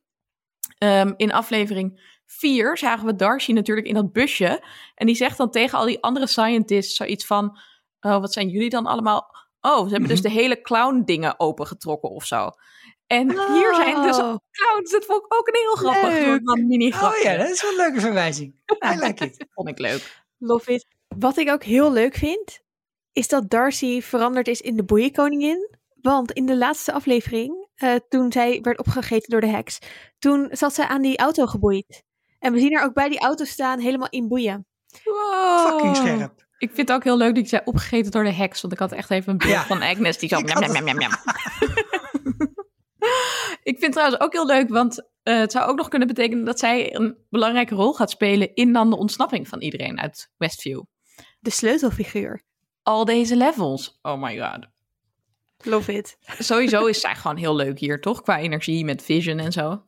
A: Ehm, in aflevering 4 zagen we Darcy natuurlijk in dat busje. En die zegt dan tegen al die andere scientists zoiets van... Oh, wat zijn jullie dan allemaal? Oh, ze hebben dus
C: Mhm.
A: de hele clown dingen opengetrokken of zo. En hier zijn dus
B: Oh.
A: clowns. Dat vond ik ook een heel grappig van mini
C: Oh ja, dat is wel een leuke verwijzing. I like it.
A: vond ik leuk.
B: Love it. Wat ik ook heel leuk vind, is dat Darcy veranderd is in de boeienkoningin. Want in de laatste aflevering, eh, toen zij werd opgegeten door de heks, toen zat zij aan die auto geboeid. En we zien haar ook bij die auto staan, helemaal in boeien.
A: Wow.
C: Fucking scherp.
A: Ik vind het ook heel leuk dat je zei opgegeten door de heks. Want ik had echt even een beeld
C: Ja.
A: van Agnes die zo... (laughs)
C: Ik (laughs)
A: ik vind trouwens ook heel leuk, want eh, het zou ook nog kunnen betekenen dat zij een belangrijke rol gaat spelen in dan de ontsnapping van iedereen uit Westview.
B: De sleutelfiguur.
A: Al deze levels. Oh my god.
B: Love it.
A: Sowieso is zij gewoon heel leuk hier, toch? Qua energie met Vision en zo.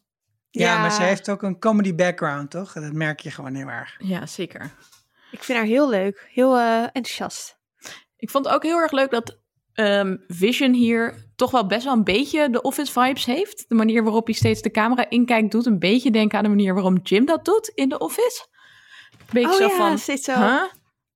C: Ja,
B: Ja.
C: maar ze heeft ook een comedy background, toch? Dat merk je gewoon heel erg.
A: Ja, zeker.
B: Ik vind haar heel leuk. Heel eh, enthousiast.
A: Ik vond het ook heel erg leuk dat ehm, Vision hier toch wel best wel een beetje de office vibes heeft. De manier waarop hij steeds de camera inkijkt doet een beetje denken aan de manier waarom Jim dat doet in de office. Een beetje
B: oh
A: zo
B: ja,
A: van,
B: steeds zo.
A: huh?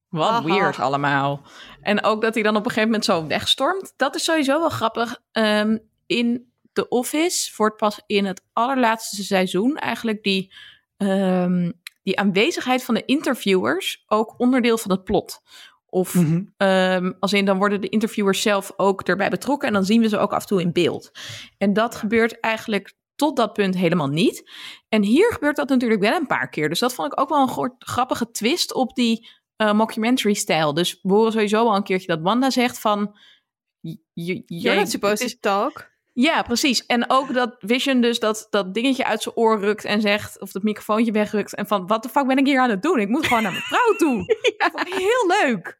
A: Wat
B: Aha.
A: weird allemaal. En ook dat hij dan op een gegeven moment zo wegstormt. Dat is sowieso wel grappig. Ehm, in The Office wordt pas in het allerlaatste seizoen eigenlijk die, ehm, die aanwezigheid van de interviewers ook onderdeel van het plot. Of
C: Mhm.
A: Ehm, als in, dan worden de interviewers zelf ook erbij betrokken en dan zien we ze ook af en toe in beeld. En dat gebeurt eigenlijk tot dat punt helemaal niet. En hier gebeurt dat natuurlijk wel een paar keer. Dus dat vond ik ook wel een grappige twist op die eh, mockumentary-stijl. Dus we horen sowieso al een keertje dat Wanda zegt van...
B: You're not supposed to talk.
A: Ja, precies. En ook dat Vision dus dat, dat dingetje uit zijn oor rukt en zegt... of dat microfoontje wegrukt en van... wat de fuck ben ik hier aan het doen? Ik moet gewoon naar mijn vrouw toe. (laughs) Dat vond ik Heel leuk.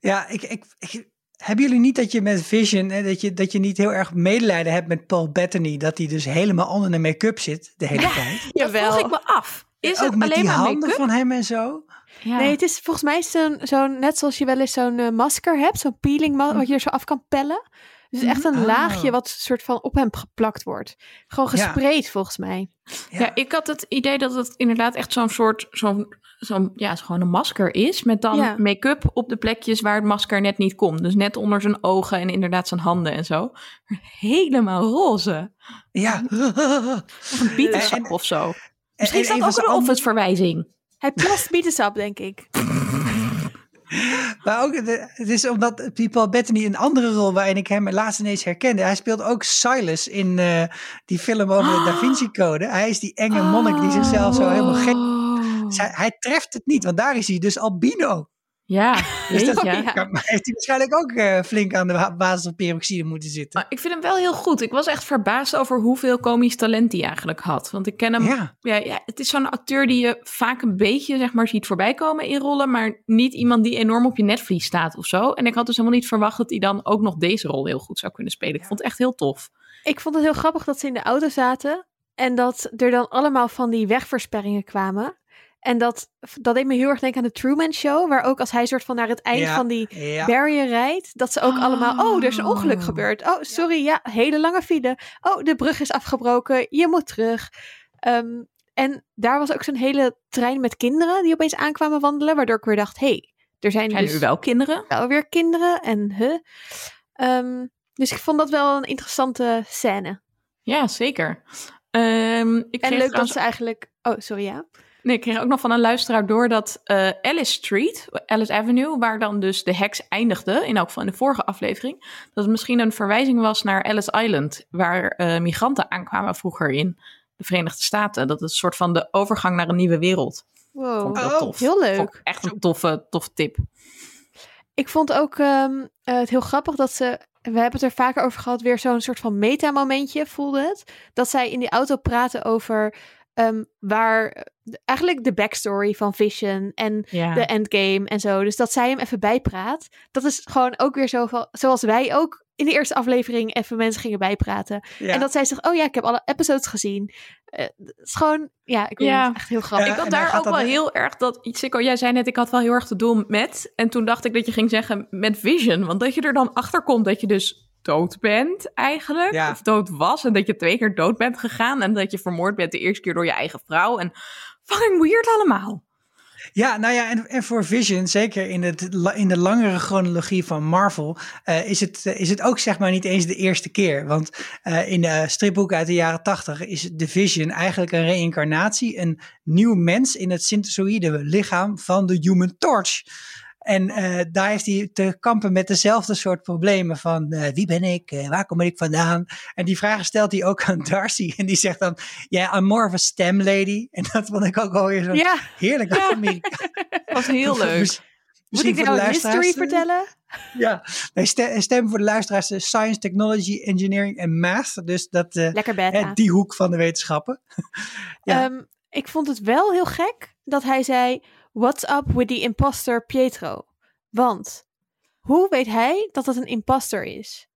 C: Ja, ik, ik, ik, hebben jullie niet dat je met Vision, hè, dat, je, dat je niet heel erg medelijden hebt met Paul Bettany, dat hij dus helemaal onder de make-up zit de hele tijd?
A: Dat
B: Jawel.
A: vroeg ik me af. Is
C: ook
A: het
C: met
A: alleen
C: die
A: maar
C: handen
A: make-up?
C: van hem en zo.
A: Ja.
B: Nee, het is volgens mij zo'n, zo'n net zoals je wel eens zo'n eh, masker hebt, zo'n peeling ma- wat je er zo af kan pellen. Dus echt een
C: Oh.
B: laagje wat soort van op hem geplakt wordt. Gewoon
C: Ja.
B: gespreid volgens mij.
A: ja. ik had het idee dat het inderdaad echt zo'n soort, zo'n, zo'n, ja, gewoon een masker is. Met dan
B: Ja.
A: make-up op de plekjes waar het masker net niet komt. Dus net onder zijn ogen en inderdaad zijn handen en zo. Helemaal roze.
C: Ja.
A: Of een bietensap
C: En-
A: of zo.
C: En-
A: Misschien
C: en
A: is dat
C: een
A: ook een office verwijzing.
B: Hij plast bietensap, denk ik. (laughs)
C: Maar ook, het is omdat Paul Bettany een andere rol waarin ik hem laatst ineens herkende. Hij speelt ook Silas in eh, die film over de Da Vinci Code. Hij is die enge monnik die zichzelf zo helemaal gek...
A: Oh.
C: Hij treft het niet, want daar is hij dus albino.
A: Ja, (laughs)
C: Dus dat.
B: Ja.
C: maar heeft hij waarschijnlijk ook eh, flink aan de basis van peroxide moeten zitten.
A: Maar ik vind hem wel heel goed. Ik was echt verbaasd over hoeveel komisch talent hij eigenlijk had. Want ik ken hem
C: Ja,
A: Ja, ja, het is zo'n acteur die je vaak een beetje zeg maar, ziet voorbij komen in rollen, maar niet iemand die enorm op je netvlies staat of zo. En ik had dus helemaal niet verwacht dat hij dan ook nog deze rol heel goed zou kunnen spelen. Ik vond het echt heel tof.
B: Ik vond het heel grappig dat ze in de auto zaten en dat er dan allemaal van die wegversperringen kwamen. En dat, dat deed me heel erg denken aan de Truman Show. Waar ook als hij soort van naar het eind
C: Ja,
B: van die
C: Ja.
B: barrier rijdt. Dat ze ook allemaal, oh, er is een ongeluk
A: Oh.
B: gebeurd. Oh, sorry, ja, hele lange file. Oh, de brug is afgebroken. Je moet terug. Ehm, en daar was ook zo'n hele trein met kinderen die opeens aankwamen wandelen. Waardoor ik weer dacht, hé, hey, er zijn,
A: Zijn
B: dus
A: nu wel kinderen?
B: wel weer kinderen. En huh. Ehm, dus ik vond dat wel een interessante scène.
A: Ja, zeker. Ehm, ik
B: En
A: kreeg
B: leuk dat ze eigenlijk... Oh, sorry, ja.
A: Nee, ik kreeg ook nog van een luisteraar door dat eh, Alice Street, Alice Avenue, waar dan dus de heks eindigde, in elk geval in de vorige aflevering, dat het misschien een verwijzing was naar Alice Island, waar eh, migranten aankwamen vroeger in de Verenigde Staten. Dat is een soort van de overgang naar een nieuwe wereld.
B: Wow.
A: Vond ik
C: Oh,
A: tof.
B: heel leuk.
A: Vond ik echt een toffe, toffe tip.
B: Ik vond ook ehm, eh, het heel grappig dat ze. We hebben het er vaker over gehad, weer zo'n soort van meta-momentje voelde het. Dat zij in die auto praten over ehm, waar. eh, Eigenlijk de backstory van Vision en
A: Ja.
B: de endgame en zo. Dus dat zij hem even bijpraat. Dat is gewoon ook weer zo van. Zoals wij ook in de eerste aflevering even mensen gingen bijpraten.
C: Ja.
B: En dat zij zegt: Oh ja, ik heb alle episodes gezien. Eh, het is gewoon. Ja, ik weet
A: Ja.
B: het, echt heel grappig.
A: Ik had daar ook wel heel erg dat. Sikko, jij zei net, ik had wel heel erg te doen met. En toen dacht ik dat je ging zeggen met Vision. Want dat je er dan achter komt dat je dus dood bent eigenlijk.
C: Ja.
A: Of dood was. En dat je twee keer dood bent gegaan. En dat je vermoord bent de eerste keer door je eigen vrouw. En fucking weird allemaal.
C: Ja, nou ja, en, en voor Vision, zeker in, het, in de langere chronologie van Marvel, eh, is, het, eh, is het ook zeg maar niet eens de eerste keer. Want eh, in de stripboeken uit de jaren tachtig is de Vision eigenlijk een reïncarnatie, een nieuw mens in het synthesoïde lichaam van de Human Torch. En eh, daar heeft hij te kampen met dezelfde soort problemen van eh, wie ben ik, Eh, waar kom ik vandaan? En die vragen stelt hij ook aan (laughs) Darcy. En die zegt dan, ja, yeah, I'm more of a STEM lady. En dat vond ik ook alweer zo
B: ja,
C: heerlijk
A: Ja. (laughs) Was heel leuk.
B: Moet ik nou een history vertellen?
C: Ja, nee, stem voor de luisteraars Science, Technology, Engineering en Math. Dus dat,
B: Lekker beta.
C: die hoek van de wetenschappen. (laughs) Ja.
B: Ehm, ik vond het wel heel gek dat hij zei: What's up with the imposter Pietro? Want hoe weet hij dat het een imposter is?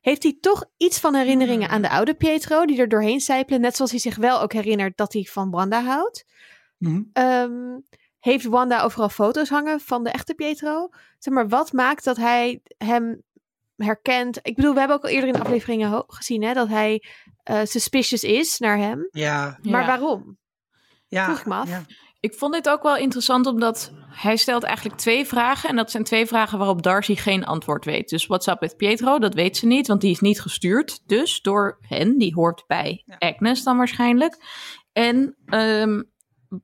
B: Heeft hij toch iets van herinneringen aan de oude Pietro, die er doorheen sijpelen, net zoals hij zich wel ook herinnert dat hij van Wanda houdt?
C: Mhm.
B: Ehm, heeft Wanda overal foto's hangen van de echte Pietro? Zeg maar, wat maakt dat hij hem herkent? Ik bedoel, we hebben ook al eerder in de afleveringen gezien hè, dat hij eh, suspicious is naar hem.
C: Ja,
B: Maar
A: Ja.
B: waarom?
C: ja.
B: Vroeg ik me af.
C: Ja.
A: Ik vond dit ook wel interessant, omdat hij stelt eigenlijk twee vragen. En dat zijn twee vragen waarop Darcy geen antwoord weet. Dus what's up with Pietro? Dat weet ze niet, want die is niet gestuurd. Dus door hen, die hoort bij
C: Ja.
A: Agnes dan waarschijnlijk. En ehm,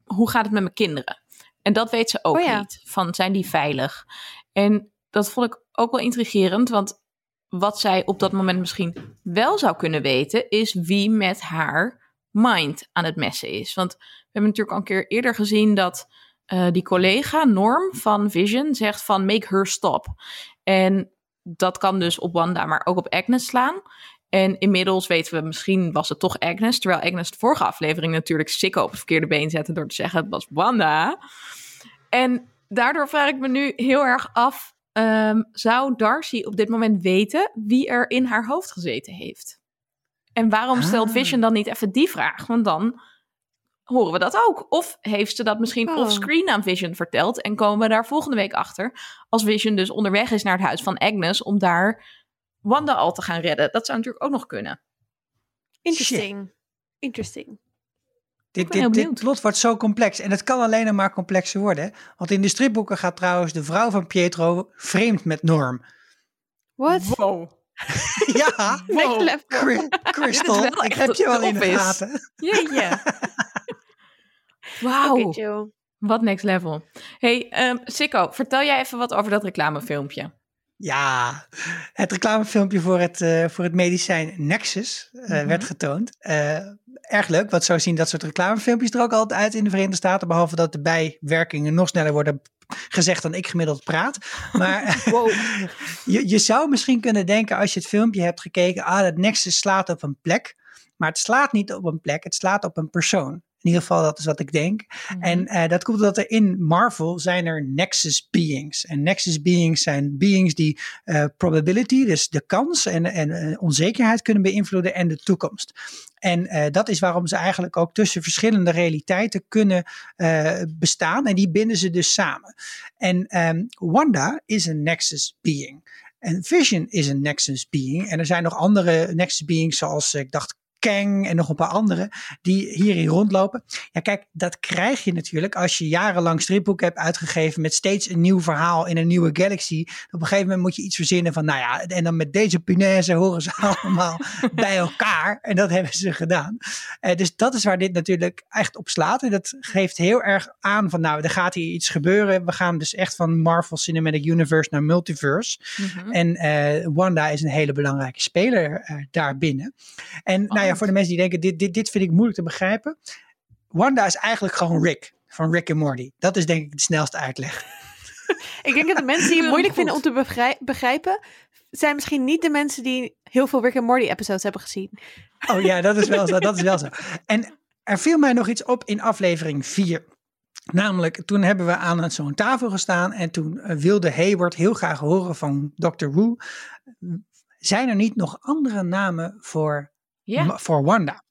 A: hoe gaat het met mijn kinderen? En dat weet ze ook
B: Oh ja.
A: niet. Van, zijn die veilig? En dat vond ik ook wel intrigerend, want wat zij op dat moment misschien wel zou kunnen weten, is wie met haar mind aan het messen is. Want hebben natuurlijk al een keer eerder gezien dat eh, die collega Norm van Vision zegt van make her stop. En dat kan dus op Wanda, maar ook op Agnes slaan. En inmiddels weten we, misschien was het toch Agnes. Terwijl Agnes de vorige aflevering natuurlijk Sikko op het verkeerde been zette door te zeggen het was Wanda. En daardoor vraag ik me nu heel erg af, ehm, zou Darcy op dit moment weten wie er in haar hoofd gezeten heeft? En waarom stelt
C: Ah.
A: Vision dan niet even die vraag? Want dan horen we dat ook. Of heeft ze dat misschien
B: Oh.
A: offscreen aan Vision verteld en komen we daar volgende week achter als Vision dus onderweg is naar het huis van Agnes om daar Wanda al te gaan redden. Dat zou natuurlijk ook nog kunnen.
B: Interesting. Interesting.
C: Dit, dit, dit plot wordt zo complex. En het kan alleen nog maar complexer worden. Want in de stripboeken gaat trouwens de vrouw van Pietro vreemd met Norm.
B: What?
A: Wow. (laughs)
C: ja. Cry- Crystal, (laughs) ik heb je wel
A: de
C: in de gaten.
A: Jeetje. (laughs) Wauw. Wat next level. Hey, ehm Sikko, vertel jij even wat over dat reclamefilmpje.
C: Ja, het reclamefilmpje voor het, eh, voor het medicijn Nexus eh,
A: Mhm.
C: werd getoond. Eh, erg leuk, want zo zien dat soort reclamefilmpjes er ook altijd uit in de Verenigde Staten. Behalve dat de bijwerkingen nog sneller worden gezegd dan ik gemiddeld praat. Maar (laughs) (laughs)
B: Wow.
C: je, je zou misschien kunnen denken als je het filmpje hebt gekeken, ah, dat Nexus slaat op een plek. Maar het slaat niet op een plek, het slaat op een persoon. In ieder geval, dat is wat ik denk.
A: Mhm.
C: En eh, dat komt omdat er in Marvel zijn er Nexus beings. En Nexus beings zijn beings die eh, probability, dus de kans en, en eh, onzekerheid kunnen beïnvloeden en de toekomst. En dat is waarom ze eigenlijk ook tussen verschillende realiteiten kunnen bestaan. En die binden ze dus samen. En ehm, Wanda is een Nexus being. En Vision is een Nexus being. En er zijn nog andere Nexus beings, zoals ik dacht Kang en nog een paar andere, die hierin rondlopen. Ja, kijk, dat krijg je natuurlijk als je jarenlang stripboek hebt uitgegeven met steeds een nieuw verhaal in een nieuwe galaxy. Op een gegeven moment moet je iets verzinnen van, nou ja, en dan met deze punaise horen ze (laughs) allemaal bij elkaar. En dat hebben ze gedaan. Eh, dus dat is waar dit natuurlijk echt op slaat. En dat geeft heel erg aan van, nou, er gaat hier iets gebeuren. We gaan dus echt van Marvel Cinematic Universe naar Multiverse.
A: Mhm.
C: En eh, Wanda is een hele belangrijke speler eh, daarbinnen. En nou ja, voor de mensen die denken, dit, dit, dit vind ik moeilijk te begrijpen. Wanda is eigenlijk gewoon Rick, van Rick en Morty. Dat is denk ik de snelste uitleg. (laughs)
B: Ik denk dat de mensen die het moeilijk vinden om te begrij- begrijpen, zijn misschien niet de mensen die heel veel Rick and Morty episodes hebben gezien.
C: Oh ja, dat is wel zo, dat is wel zo. (laughs) En er viel mij nog iets op in aflevering 4. Namelijk, toen hebben we aan zo'n tafel gestaan en toen eh, wilde Hayward heel graag horen van Dr. Wu. Zijn er niet nog andere namen voor
A: Ja.
C: Voor Wanda.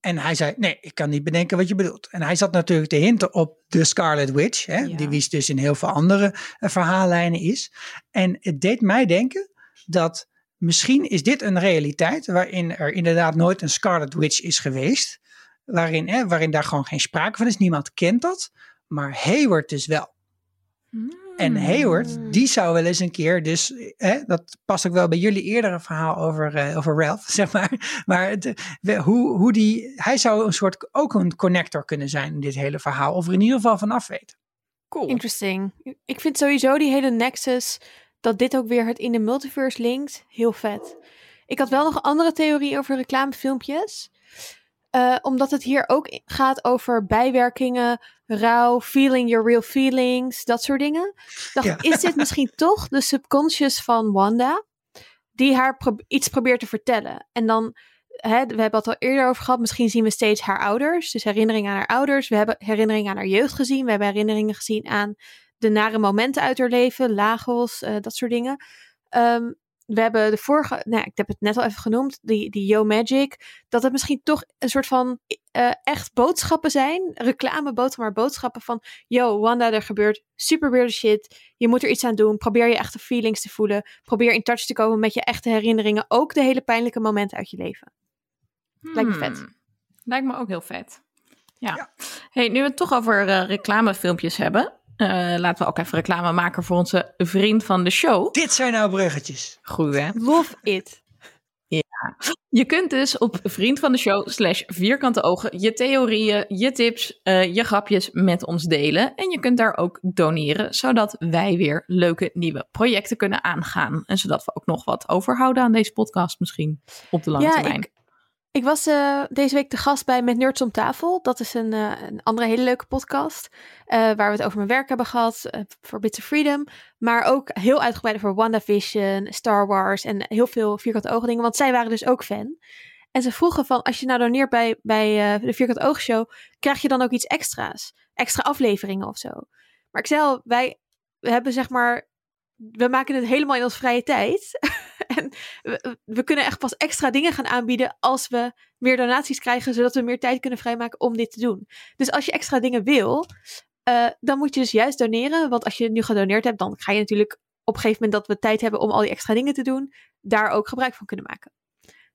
C: En hij zei, nee, ik kan niet bedenken wat je bedoelt. En hij zat natuurlijk te hinten op de Scarlet Witch, hè,
A: Ja.
C: die wie dus in heel veel andere eh, verhaallijnen is. En het deed mij denken dat misschien is dit een realiteit waarin er inderdaad nooit een Scarlet Witch is geweest. Waarin, hè, waarin daar gewoon geen sprake van is. Niemand kent dat. Maar Hayward dus wel. En
A: Hmm.
C: Hayward, die zou wel eens een keer, dus hè, dat past ook wel bij jullie eerdere verhaal over, eh, over Ralph, (laughs) zeg maar. Maar hoe, hoe die, hij zou een soort, ook een connector kunnen zijn in dit hele verhaal. Of er in ieder geval van af weten.
A: Cool.
B: Interesting. Ik vind sowieso die hele Nexus, dat dit ook weer het in de multiverse linkt, heel vet. Ik had wel nog een andere theorie over reclamefilmpjes. Eh, omdat het hier ook gaat over bijwerkingen, rouw, feeling your real feelings, dat soort dingen. Dacht,
C: Ja.
B: is dit (laughs) misschien toch de subconscious van Wanda? Die haar pro- iets probeert te vertellen. En dan, hè, we hebben het al eerder over gehad, misschien zien we steeds haar ouders. Dus herinneringen aan haar ouders. We hebben herinneringen aan haar jeugd gezien. We hebben herinneringen gezien aan de nare momenten uit haar leven, Lagos, eh, dat soort dingen. Ehm, we hebben de vorige, nou, ik heb het net al even genoemd, die, die Yo Magic. Dat het misschien toch een soort van eh, echt boodschappen zijn. Reclameboodschappen, maar boodschappen van... Yo, Wanda, er gebeurt super weird shit. Je moet er iets aan doen. Probeer je echte feelings te voelen. Probeer in touch te komen met je echte herinneringen. Ook de hele pijnlijke momenten uit je leven. Lijkt me vet.
A: Hmm. Lijkt me ook heel vet. Ja.
C: Ja.
A: Hey, nu we het toch over eh, reclamefilmpjes hebben. eh, laten we ook even reclame maken voor onze vriend van de show.
C: Dit zijn nou bruggetjes.
A: Goed hè?
B: Love it.
A: Je kunt dus op vriend van de show slash vierkante ogen je theorieën, je tips, eh, je grapjes met ons delen. En je kunt daar ook doneren, zodat wij weer leuke nieuwe projecten kunnen aangaan. En zodat we ook nog wat overhouden aan deze podcast misschien op de lange
B: Ja,
A: termijn.
B: ik, ik was eh, deze week de gast bij Met Nerds om tafel. Dat is een, eh, een andere hele leuke podcast. eh, waar we het over mijn werk hebben gehad. eh, voor Bits of Freedom. Maar ook heel uitgebreid over WandaVision, Star Wars. En heel veel vierkante ogen dingen. Want zij waren dus ook fan. En ze vroegen van, als je nou doneert bij, bij de Vierkante Oog Show, krijg je dan ook iets extra's? Extra afleveringen of zo? Maar ik zei al, wij hebben zeg maar, we maken het helemaal in onze vrije tijd. (laughs) en we, we kunnen echt pas extra dingen gaan aanbieden als we meer donaties krijgen, zodat we meer tijd kunnen vrijmaken om dit te doen. Dus als je extra dingen wil, eh, dan moet je dus juist doneren. Want als je nu gedoneerd hebt, dan ga je natuurlijk op een gegeven moment dat we tijd hebben om al die extra dingen te doen, daar ook gebruik van kunnen maken.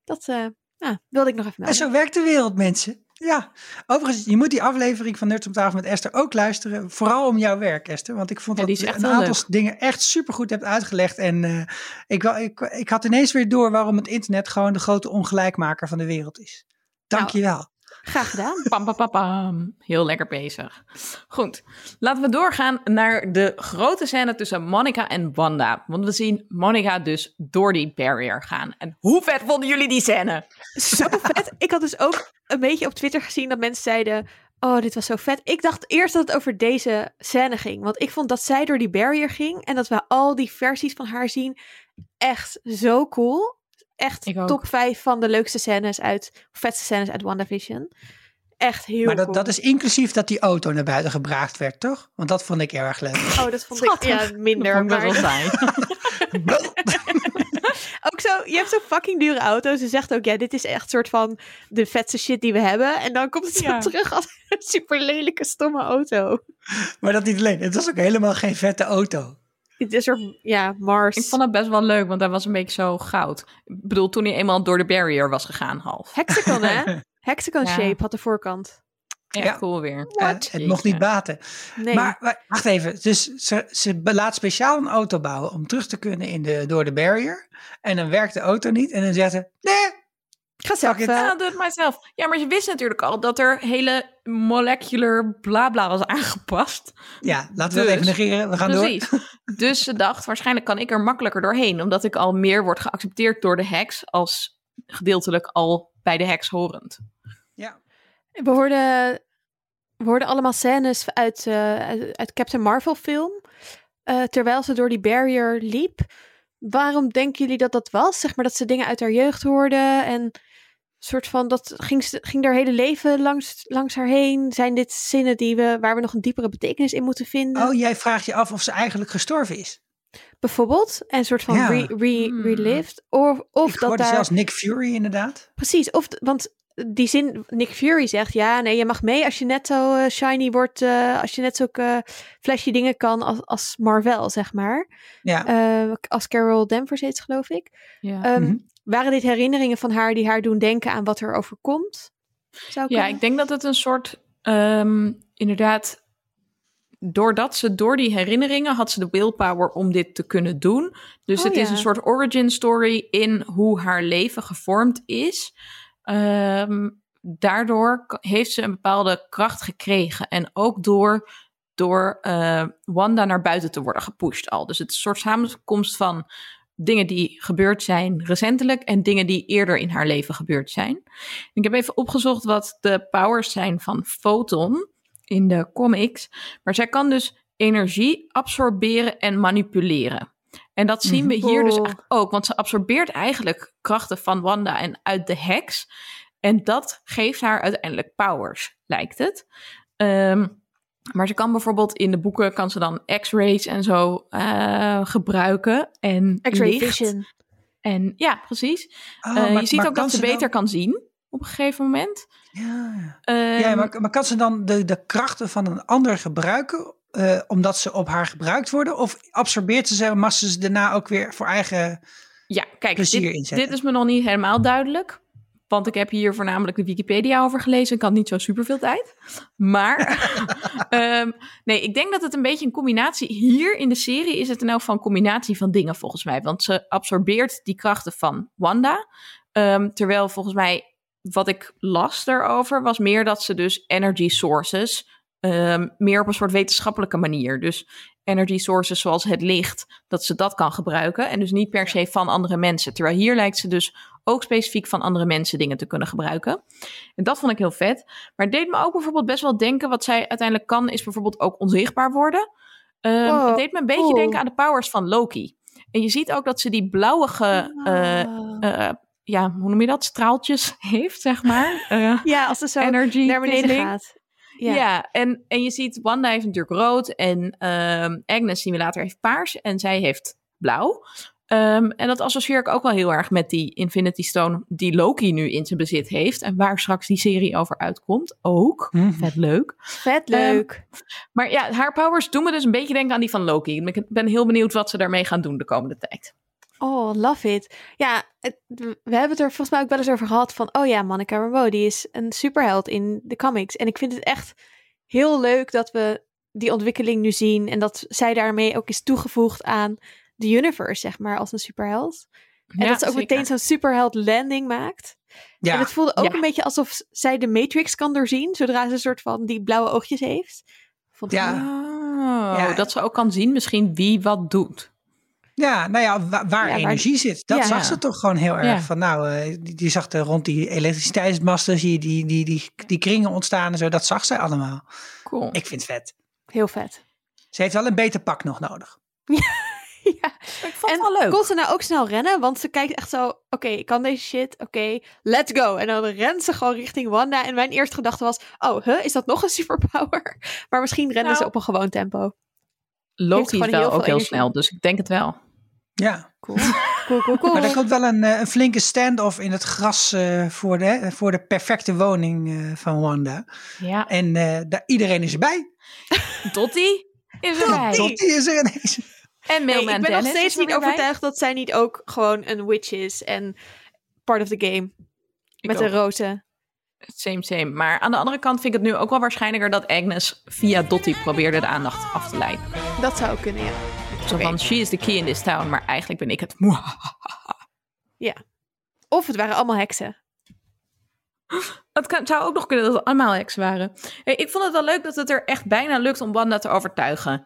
B: Dat eh, ja, wilde ik nog even
C: En
B: melden.
C: zo werkt de wereld, mensen. Ja, overigens, je moet die aflevering van Nerds om tafel met Esther ook luisteren. Vooral om jouw werk, Esther. Want ik vond
A: Ja,
C: dat je een aantal
A: leuk.
C: dingen echt supergoed hebt uitgelegd. En eh, ik, ik, ik had ineens weer door waarom het internet gewoon de grote ongelijkmaker van de wereld is. Dank
B: Nou.
C: je wel.
B: Graag gedaan.
A: Pam, pam, pam, pam. Heel lekker bezig. Goed, laten we doorgaan naar de grote scène tussen Monica en Wanda. Want we zien Monica dus door die barrier gaan. En hoe vet vonden jullie die scène?
B: Zo vet. Ik had dus ook een beetje op Twitter gezien dat mensen zeiden: Oh, dit was zo vet. Ik dacht eerst dat het over deze scène ging. Want ik vond dat zij door die barrier ging en dat we al die versies van haar zien. Echt zo cool. Echt
A: Ik ook.
B: top 5 van de leukste scènes uit, vetste scènes uit WandaVision. echt heel
C: maar dat,
B: cool.
C: dat is inclusief dat die auto naar buiten gebraakt werd, toch? Want dat vond ik heel erg leuk.
B: Oh, dat vond ik ja, minder.
A: Dat
B: maar-
A: saai. (laughs)
B: ook zo, je hebt zo'n fucking dure auto. Ze zegt ook, ja, dit is echt soort van de vetste shit die we hebben. En dan komt het zo
A: Ja.
B: terug als een super lelijke, stomme auto.
C: maar dat niet alleen. Het was ook helemaal geen vette auto.
B: Het is er, ja, Mars.
A: Ik vond het best wel leuk, want hij was een beetje zo goud. Ik bedoel, toen hij eenmaal door de barrier was gegaan, half.
B: Hexagon, hè? (laughs) Hexagon
A: Ja.
B: shape had de voorkant.
A: Echt
C: Ja.
A: cool weer.
C: Eh, het mocht niet baten.
B: Nee.
C: Maar, maar wacht even. Dus ze, ze laat speciaal een auto bouwen om terug te kunnen in de, door de barrier. En dan werkt de auto niet. En dan zegt ze, nee,
B: Zelf. Eh,
A: Ja, doe het mijzelf. Ja, maar je wist natuurlijk al dat er hele molecular blabla was aangepast.
C: ja, laten we het
A: Dus,
C: even negeren. We gaan door.
A: Precies. Dus ze dacht, waarschijnlijk kan ik er makkelijker doorheen. Omdat ik al meer word geaccepteerd door de heks als gedeeltelijk al bij de heks horend.
C: Ja.
B: We hoorden, we hoorden allemaal scènes uit, eh, uit, uit Captain Marvel film. eh, terwijl ze door die barrier liep. Waarom denken jullie dat dat was? Zeg maar dat ze dingen uit haar jeugd hoorde. En soort van, dat ging, ze- ging haar hele leven langs, langs haar heen. Zijn dit zinnen die we, waar we nog een diepere betekenis in moeten vinden?
C: Oh, jij vraagt je af of ze eigenlijk gestorven is.
B: Bijvoorbeeld. En soort van
C: Ja.
B: re, re-
A: Hmm.
B: relived. Of, of
C: ik
B: dat
C: hoorde
B: daar...
C: zelfs Nick Fury inderdaad.
B: Precies, of want die zin, Nick Fury zegt, ja, nee, je mag mee als je net zo eh, shiny wordt, eh, als je net zulke flashy dingen kan als, als Marvel, zeg maar.
C: Ja.
B: Eh, als Carol Danvers heet, geloof ik.
A: Ja.
B: Ehm,
C: Mhm.
B: Waren dit herinneringen van haar die haar doen denken aan wat er overkomt? Zou
A: Ja,
B: kunnen?
A: ik denk dat het een soort, ehm, inderdaad, doordat ze door die herinneringen had ze de willpower om dit te kunnen doen. Dus
B: Oh,
A: het is een soort origin story in hoe haar leven gevormd is. Ehm, daardoor heeft ze een bepaalde kracht gekregen. En ook door, door eh, Wanda naar buiten te worden gepusht al. Dus het is een soort samenkomst van dingen die gebeurd zijn recentelijk en dingen die eerder in haar leven gebeurd zijn. Ik heb even opgezocht wat de powers zijn van Photon in de comics. Maar zij kan dus energie absorberen en manipuleren. En dat zien we hier dus eigenlijk ook, want ze absorbeert eigenlijk krachten van Wanda en uit de heks. En dat geeft haar uiteindelijk powers, lijkt het. Ehm, maar ze kan bijvoorbeeld in de boeken kan ze dan X-rays en zo eh, gebruiken. En
B: X-ray
A: licht.
B: vision.
A: En ja, precies.
C: Oh,
A: Eh,
C: maar-
A: je ziet
C: maar
A: ook dat ze
C: dan-
A: beter kan zien op een gegeven moment.
C: Ja,
A: Ehm,
C: ja maar, maar kan ze dan de, de krachten van een ander gebruiken, eh, omdat ze op haar gebruikt worden? Of absorbeert ze ze mag ze ze daarna ook weer voor eigen...
A: ja, kijk,
C: plezier
A: dit,
C: inzetten.
A: dit is me nog niet helemaal duidelijk. Want ik heb hier voornamelijk de Wikipedia over gelezen. Ik had niet zo superveel tijd. Maar (laughs) ehm, nee, ik denk dat het een beetje een combinatie... Hier in de serie is het in elk geval een combinatie van dingen volgens mij. Want ze absorbeert die krachten van Wanda. Ehm, terwijl volgens mij wat ik las daarover was meer dat ze dus energy sources... ehm, meer op een soort wetenschappelijke manier. Dus energy sources zoals het licht, dat ze dat kan gebruiken. En dus niet per se van andere mensen. Terwijl hier lijkt ze dus ook specifiek van andere mensen dingen te kunnen gebruiken. En dat vond ik heel vet. Maar het deed me ook bijvoorbeeld best wel denken, wat zij uiteindelijk kan, is bijvoorbeeld ook onzichtbaar worden. Ehm,
B: Wow.
A: Het deed me een beetje denken aan de powers van Loki. En je ziet ook dat ze die blauwige, eh,
B: Ah.
A: eh, ja, hoe noem je dat, straaltjes (laughs) heeft, zeg maar. Eh,
B: ja, als ze zo
A: energy
B: naar beneden gaat.
A: Ja,
B: Ja.
A: en, en je ziet, Wanda heeft natuurlijk rood en ehm, Agnes, zien we later, heeft paars en zij heeft blauw. Ehm, en dat associeer ik ook wel heel erg met die Infinity Stone die Loki nu in zijn bezit heeft. En waar straks die serie over uitkomt ook.
C: Mhm.
A: Vet leuk.
B: Vet leuk.
A: Maar ja, haar powers doen me dus een beetje denken aan die van Loki. Ik ben heel benieuwd wat ze daarmee gaan doen de komende tijd.
B: Oh, love it. Ja, het- we hebben het er volgens mij ook wel eens over gehad van... Oh ja, Monica Rambeau, die is een superheld in de comics. En ik vind het echt heel leuk dat we die ontwikkeling nu zien... en dat zij daarmee ook is toegevoegd aan de universe, zeg maar, als een superheld. En
A: Ja,
B: dat ze ook
A: zeker.
B: meteen zo'n superheld landing maakt. En
C: Ja,
B: het voelde ook
A: Ja.
B: een beetje alsof zij de Matrix kan doorzien... zodra ze een soort van die blauwe oogjes heeft. Vond ik
C: Ja.
A: Oh,
C: Ja.
A: dat ze ook kan zien misschien wie wat doet.
C: ja, nou ja, wa- waar
B: Ja, waar-
C: energie zit. Dat
B: Ja.
C: zag ze toch gewoon heel erg.
A: Ja.
C: Van nou, eh, die, die zag er rond die elektriciteitsmasten, zie je die, die, die, die kringen ontstaan en zo. Dat zag zij allemaal.
A: Cool.
C: Ik vind het vet.
B: heel vet.
C: Ze heeft wel een beter pak nog nodig.
B: ja. (laughs) (laughs)
A: Ik vond
B: En
A: het wel leuk.
B: kon ze nou ook snel rennen? Want ze kijkt echt zo, oké, ik kan deze shit, oké, let's go. En dan rent ze gewoon richting Wanda. En mijn eerste gedachte was, oh, huh, is dat nog een superpower? (laughs) Maar misschien rennen
A: Nou.
B: ze op een gewoon tempo.
A: Loopt hij
B: heel
A: wel ook heel
B: energie.
A: snel, dus ik denk het wel.
C: Ja,
B: Cool, cool, cool, cool.
C: maar er komt wel een, eh, een flinke stand-off in het gras eh, voor, de, voor de perfecte woning eh, van Wanda.
A: Ja,
C: En eh, daar, iedereen is erbij.
A: Dottie is erbij.
C: Tot die is er ineens.
A: En
B: Nee,
A: Mailman
B: ik ben nog steeds niet
A: bij.
B: overtuigd dat zij niet ook gewoon een witch is en part of the game.
A: Ik
B: met de
A: ook.
B: rozen.
A: Same, same. Maar aan de andere kant vind ik het nu ook wel waarschijnlijker dat Agnes via Dottie probeerde de aandacht af te leiden.
B: Dat zou kunnen, ja.
A: Zo van, she is the key in this town, maar eigenlijk ben ik het.
B: Of het waren allemaal heksen.
A: Het kan, zou ook nog kunnen dat het allemaal heks waren. Hey, ik vond het wel leuk dat het er echt bijna lukt om Wanda te overtuigen.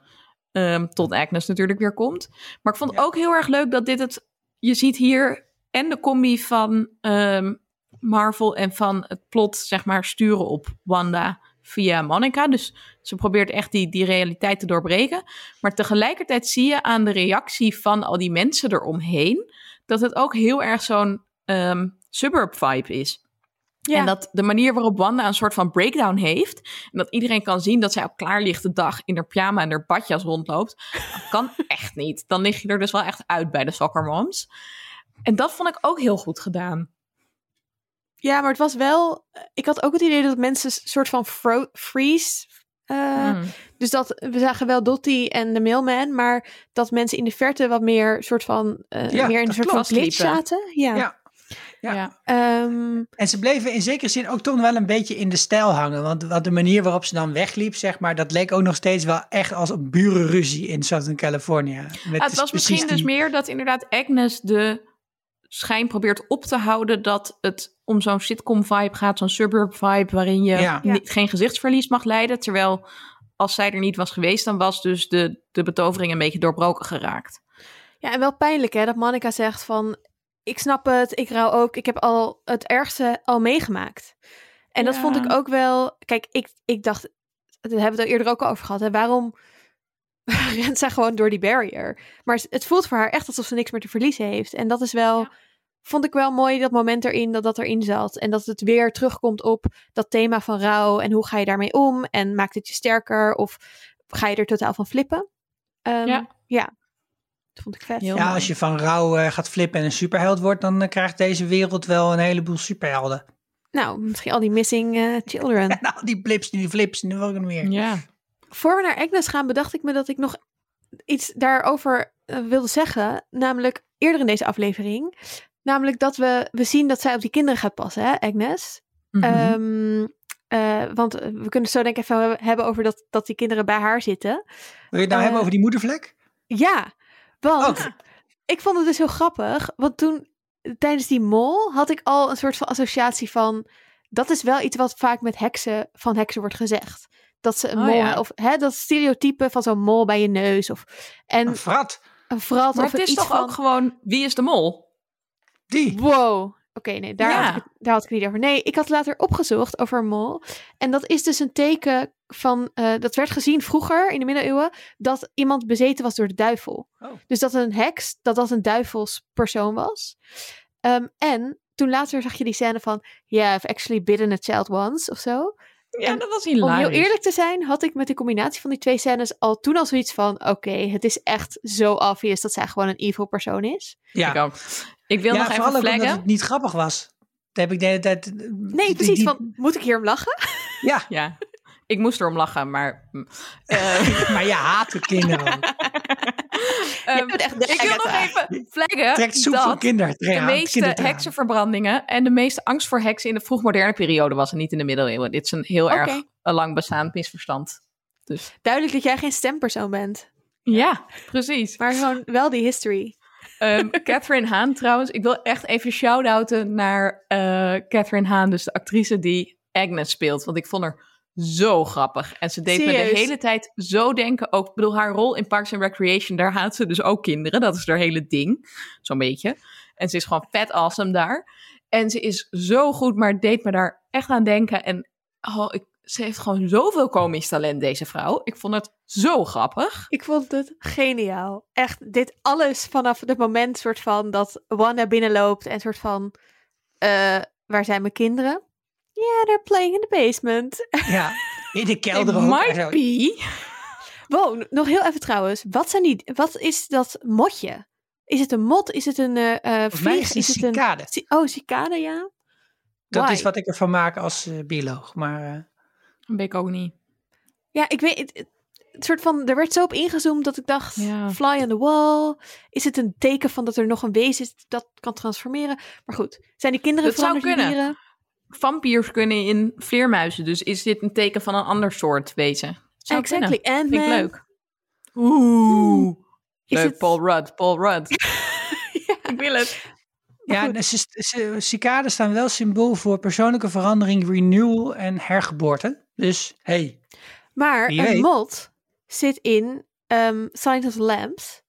A: Ehm, tot Agnes natuurlijk weer komt. Maar ik vond
C: Ja.
A: ook heel erg leuk dat dit het... Je ziet hier en de combi van ehm, Marvel en van het plot, zeg maar, sturen op Wanda via Monica. Dus ze probeert echt die, die realiteit te doorbreken. Maar tegelijkertijd zie je aan de reactie van al die mensen eromheen... dat het ook heel erg zo'n ehm, suburb vibe is.
B: Ja.
A: En dat de manier waarop Wanda een soort van breakdown heeft. En dat iedereen kan zien dat zij op klaarlichte dag in haar pyjama en haar badjas rondloopt. Dat kan (laughs) echt niet. Dan lig je er dus wel echt uit bij de soccer moms. En dat vond ik ook heel goed gedaan.
B: Ja, maar het was wel... Ik had ook het idee dat mensen een soort van freeze... eh,
A: Mm.
B: Dus dat we zagen wel Dottie en de mailman, maar dat mensen in de verte wat meer soort van uh,
C: Ja,
B: meer in een soort
A: klopt.
B: van glitch zaten. Ja.
C: Ja. Ja.
A: Ja.
B: Ehm,
C: En ze bleven in zekere zin ook toch wel een beetje in de stijl hangen. Want wat de manier waarop ze dan wegliep, zeg maar, dat leek ook nog steeds wel echt als een burenruzie in Southern California. Met
A: Ah, het
C: dus
A: was misschien dus meer dat inderdaad Agnes de schijn probeert op te houden dat het om zo'n sitcom vibe gaat, zo'n suburb vibe, waarin je
C: Ja.
A: niet, geen gezichtsverlies mag leiden. Terwijl als zij er niet was geweest, dan was dus de, de betovering een beetje doorbroken geraakt.
B: ja, en wel pijnlijk hè, dat Monica zegt van, ik snap het, ik rouw ook, ik heb al het ergste al meegemaakt. En dat vond ik ook wel, kijk, ik, ik dacht, daar hebben we het al eerder ook over gehad, hè, waarom (laughs) rent zij gewoon door die barrier? Maar het voelt voor haar echt alsof ze niks meer te verliezen heeft. En dat is wel,
A: Ja.
B: vond ik wel mooi dat moment erin, dat dat erin zat. En dat het weer terugkomt op dat thema van rouw en hoe ga je daarmee om? En maakt het je sterker of ga je er totaal van flippen? Ehm,
A: Ja.
B: ja, dat vond ik vet.
A: Heel
C: Ja,
A: mooi.
C: als je van rouw eh, gaat flippen en een superheld wordt, dan eh, krijgt deze wereld wel een heleboel superhelden.
B: Nou, misschien al die missing eh, children. (laughs)
C: Nou, die blips, die flips, en nog meer.
A: Ja.
B: Voor we naar Agnes gaan, bedacht ik me dat ik nog iets daarover wilde zeggen. Namelijk eerder in deze aflevering. Namelijk dat we, we zien dat zij op die kinderen gaat passen, hè, Agnes.
A: Mhm.
B: Ehm, eh, want we kunnen het zo denk ik even hebben over dat, dat die kinderen bij haar zitten.
C: Wil je het nou hebben over die moedervlek?
B: Ja, want
C: Oké.
B: ik vond het dus heel grappig. Want toen, tijdens die mol, had ik al een soort van associatie van... Dat is wel iets wat vaak met heksen, van heksen wordt gezegd. Dat ze een
A: Oh,
B: mol,
A: ja.
B: of hè, dat stereotype van zo'n mol bij je neus. Of, en
C: Een frat.
B: een vrat
A: maar
B: of
A: het is
B: iets
A: toch
B: van...
A: ook gewoon, wie is de mol?
C: Die.
B: Wow. Oké, nee, daar,
A: Ja.
B: had ik, daar had ik niet over. Nee, ik had later opgezocht over een mol. En dat is dus een teken van... eh, dat werd gezien vroeger, in de middeleeuwen... dat iemand bezeten was door de duivel.
C: Oh.
B: Dus dat een heks, dat dat een duivelspersoon was. Ehm, en toen later zag je die scène van... Yeah, I've actually bidden a child once, of zo.
A: Ja,
B: En
A: dat was
B: Om
A: hilarisch.
B: heel eerlijk te zijn, had ik met de combinatie van die twee scènes... al toen al zoiets van... Oké, het is echt zo obvious dat zij gewoon een evil persoon is.
C: Ja,
A: Ik ook. Ik wil
C: ja
A: nog
C: vooral
A: even
C: ook omdat
A: flaggen.
C: het niet grappig was. Dat heb ik de hele tijd...
B: Nee,
C: die-
B: precies.
C: die-
B: Van, moet ik hier om lachen?
C: Ja, (laughs)
A: Ja, ik moest erom lachen, maar... mm, eh, (laughs)
C: maar je haat de kinderen
B: bent (laughs) echt de
A: ik wil nog even flaggen
C: Trekt soep van
A: dat
C: kinderen.
A: de meeste heksenverbrandingen en de meeste angst voor heksen in de vroegmoderne periode was en niet in de middeleeuwen. Dit is een heel erg een lang bestaand misverstand.
B: Duidelijk dat jij geen stempersoon bent.
A: Ja, precies.
B: Maar gewoon wel die history.
A: Ehm, (laughs) Catherine Haan trouwens. Ik wil echt even shout-outen naar eh, Catherine Haan, dus de actrice die Agnes speelt. Want ik vond haar zo grappig. En ze deed me de hele tijd zo denken. Ook, ik bedoel, haar rol in Parks and Recreation, daar haat ze dus ook kinderen. Dat is haar hele ding, zo'n beetje. En ze is gewoon vet awesome daar. En ze is zo goed, maar deed me daar echt aan denken. En oh, ik, ze heeft gewoon zoveel komisch talent, deze vrouw. Ik vond het zo grappig.
B: Ik vond het geniaal. Echt, dit alles vanaf het moment soort van dat Wanda binnenloopt en soort van, eh, waar zijn mijn kinderen? Yeah, they're playing in the basement.
C: Ja, in de (laughs) kelder
A: It
C: ook.
A: might be.
B: Wow, nog heel even trouwens. Wat, zijn die, wat is dat motje? Is het een mot? Is het een eh eh,
C: mij
B: vlieg?
C: is het een
B: het
C: cicade.
B: ci- Oh, cicade, ja.
C: Dat
B: Why?
C: is wat ik ervan maak als bioloog. Maar
A: Weet ik ook niet.
B: Ja, ik weet het. soort van, er werd zo op ingezoomd dat ik dacht,
A: Ja.
B: fly on the wall. Is het een teken van dat er nog een wezen is dat kan transformeren? Maar goed, zijn die kinderen
A: Dat zou
B: veranderd in
A: kunnen.
B: dieren?
A: Vampiers kunnen in vleermuizen, dus is dit een teken van een ander soort wezen? Zou
B: Exactly.
A: kunnen.
B: En
A: Vind ik leuk. Oeh. Leuk,
B: het-
A: Paul Rudd, Paul Rudd. (laughs) Ik wil het.
C: ja, cicaden staan wel symbool voor persoonlijke verandering, renewal en hergeboorte. Dus, hey,
B: Maar
C: Wie
B: een
C: weet.
B: mot zit in ehm Silence of the Lambs.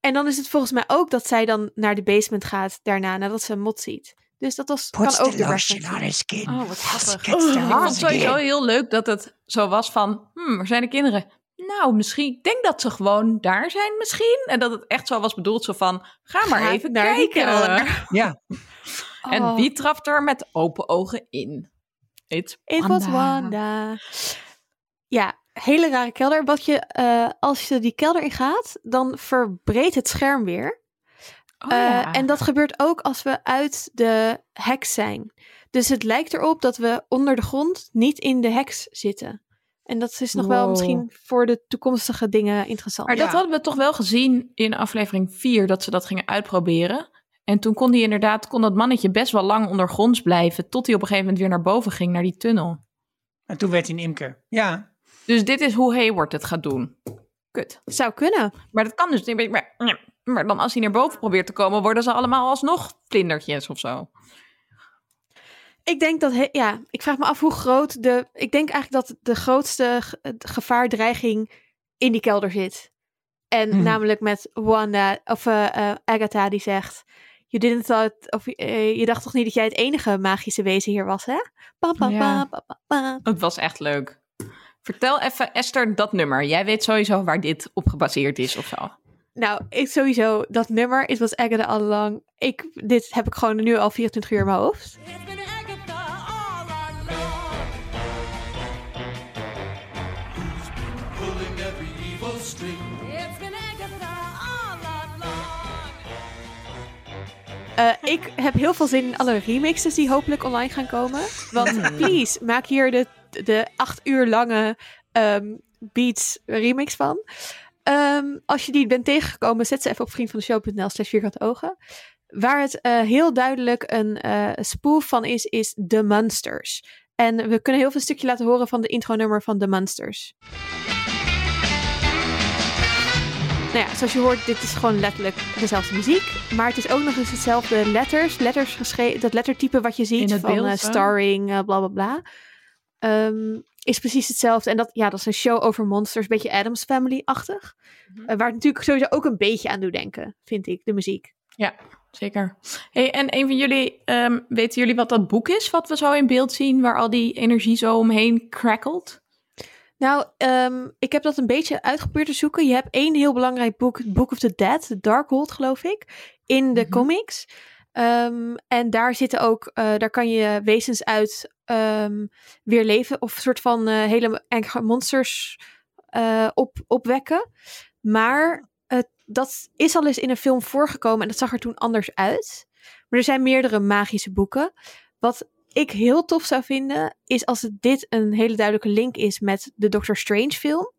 B: En dan is het volgens mij ook dat zij dan naar de basement gaat daarna, nadat ze een mot ziet. Dus dat was, kan ook de reference
C: on her skin.
A: Oh, wat grappig.
C: The
A: Ik vond het sowieso heel leuk dat het zo was van, hmm, waar zijn de kinderen? Nou, misschien, ik denk dat ze gewoon daar zijn misschien. En dat het echt zo was bedoeld, zo van, ga maar
B: Ga
A: even
B: naar
A: kijken. (laughs)
C: Ja,
A: En
B: Oh,
A: wie trapt er met open ogen in? It's
B: It was Wanda. Ja, hele rare kelder. Wat je, eh, als je die kelder in gaat, dan verbreedt het scherm weer.
A: Oh,
B: Eh,
A: ja.
B: En dat gebeurt ook als we uit de heks zijn. Dus het lijkt erop dat we onder de grond niet in de heks zitten. En dat is nog wel misschien voor de toekomstige dingen interessant.
A: Maar
C: Ja.
A: dat hadden we toch wel gezien in aflevering 4, dat ze dat gingen uitproberen. En toen kon die inderdaad, kon dat mannetje best wel lang ondergronds blijven, tot hij op een gegeven moment weer naar boven ging, naar die tunnel.
C: en toen werd hij een imker. Ja,
A: Dus dit is hoe Hayward het gaat doen. Kut.
B: Zou kunnen.
A: Maar dat kan dus niet. Maar, maar dan als hij naar boven probeert te komen, worden ze allemaal alsnog vlindertjes of zo.
B: Ik denk dat, he- ja, ik vraag me af hoe groot de. Ik denk eigenlijk dat de grootste ge- het gevaar, dreiging in die kelder zit. En
C: Mhm.
B: namelijk met Wanda, of eh, eh, Agatha, die zegt: You didn't thought, of, eh, je dacht toch niet dat jij het enige magische wezen hier was, hè? Pa, pa,
A: Ja.
B: pa, pa, pa, pa.
A: Het was echt leuk. Vertel even, Esther, dat nummer. Jij weet sowieso waar dit op gebaseerd is of zo.
B: Nou, ik sowieso, dat nummer, it was Agatha all along. Ik, dit heb ik gewoon nu al 24 uur in mijn hoofd. Eh, ik heb heel veel zin in alle remixes die hopelijk online gaan komen. Want please, maak hier de, de acht uur lange ehm, Beats remix van. Ehm, als je die bent tegengekomen, zet ze even op vriendvandeshow.nl slash vierkante ogen. Waar het eh, heel duidelijk een eh spoof van is, is The Monsters. En we kunnen heel veel stukje laten horen van de intro-nummer van The Monsters. Nou ja, zoals je hoort, dit is gewoon letterlijk dezelfde muziek. Maar het is ook nog eens hetzelfde letters. Letters geschreven, dat lettertype wat je ziet
A: In het
B: van
A: beeld,
B: eh, starring, eh, bla bla bla. Ehm, is precies hetzelfde. En dat, ja, dat is een show over monsters, een beetje Adams Family-achtig.
A: Mhm.
B: Eh, waar het natuurlijk sowieso ook een beetje aan doet denken, vind ik, de muziek.
A: Ja, zeker. Hey, en een van jullie, ehm, weten jullie wat dat boek is, wat we zo in beeld zien, waar al die energie zo omheen crackelt?
B: Nou, ehm, ik heb dat een beetje uitgeprobeerd te zoeken. Je hebt één heel belangrijk boek, Book of the Dead, The Darkhold geloof ik, in de
A: Mhm.
B: comics. Ehm, en daar zitten ook, eh, daar kan je wezens uit ehm, weer leven of een soort van eh, hele enge monsters eh, op, opwekken. Maar dat is al eens in een film voorgekomen en dat zag er toen anders uit. Maar er zijn meerdere magische boeken. Wat ik heel tof zou vinden, is als het dit een hele duidelijke link is met de Doctor Strange film.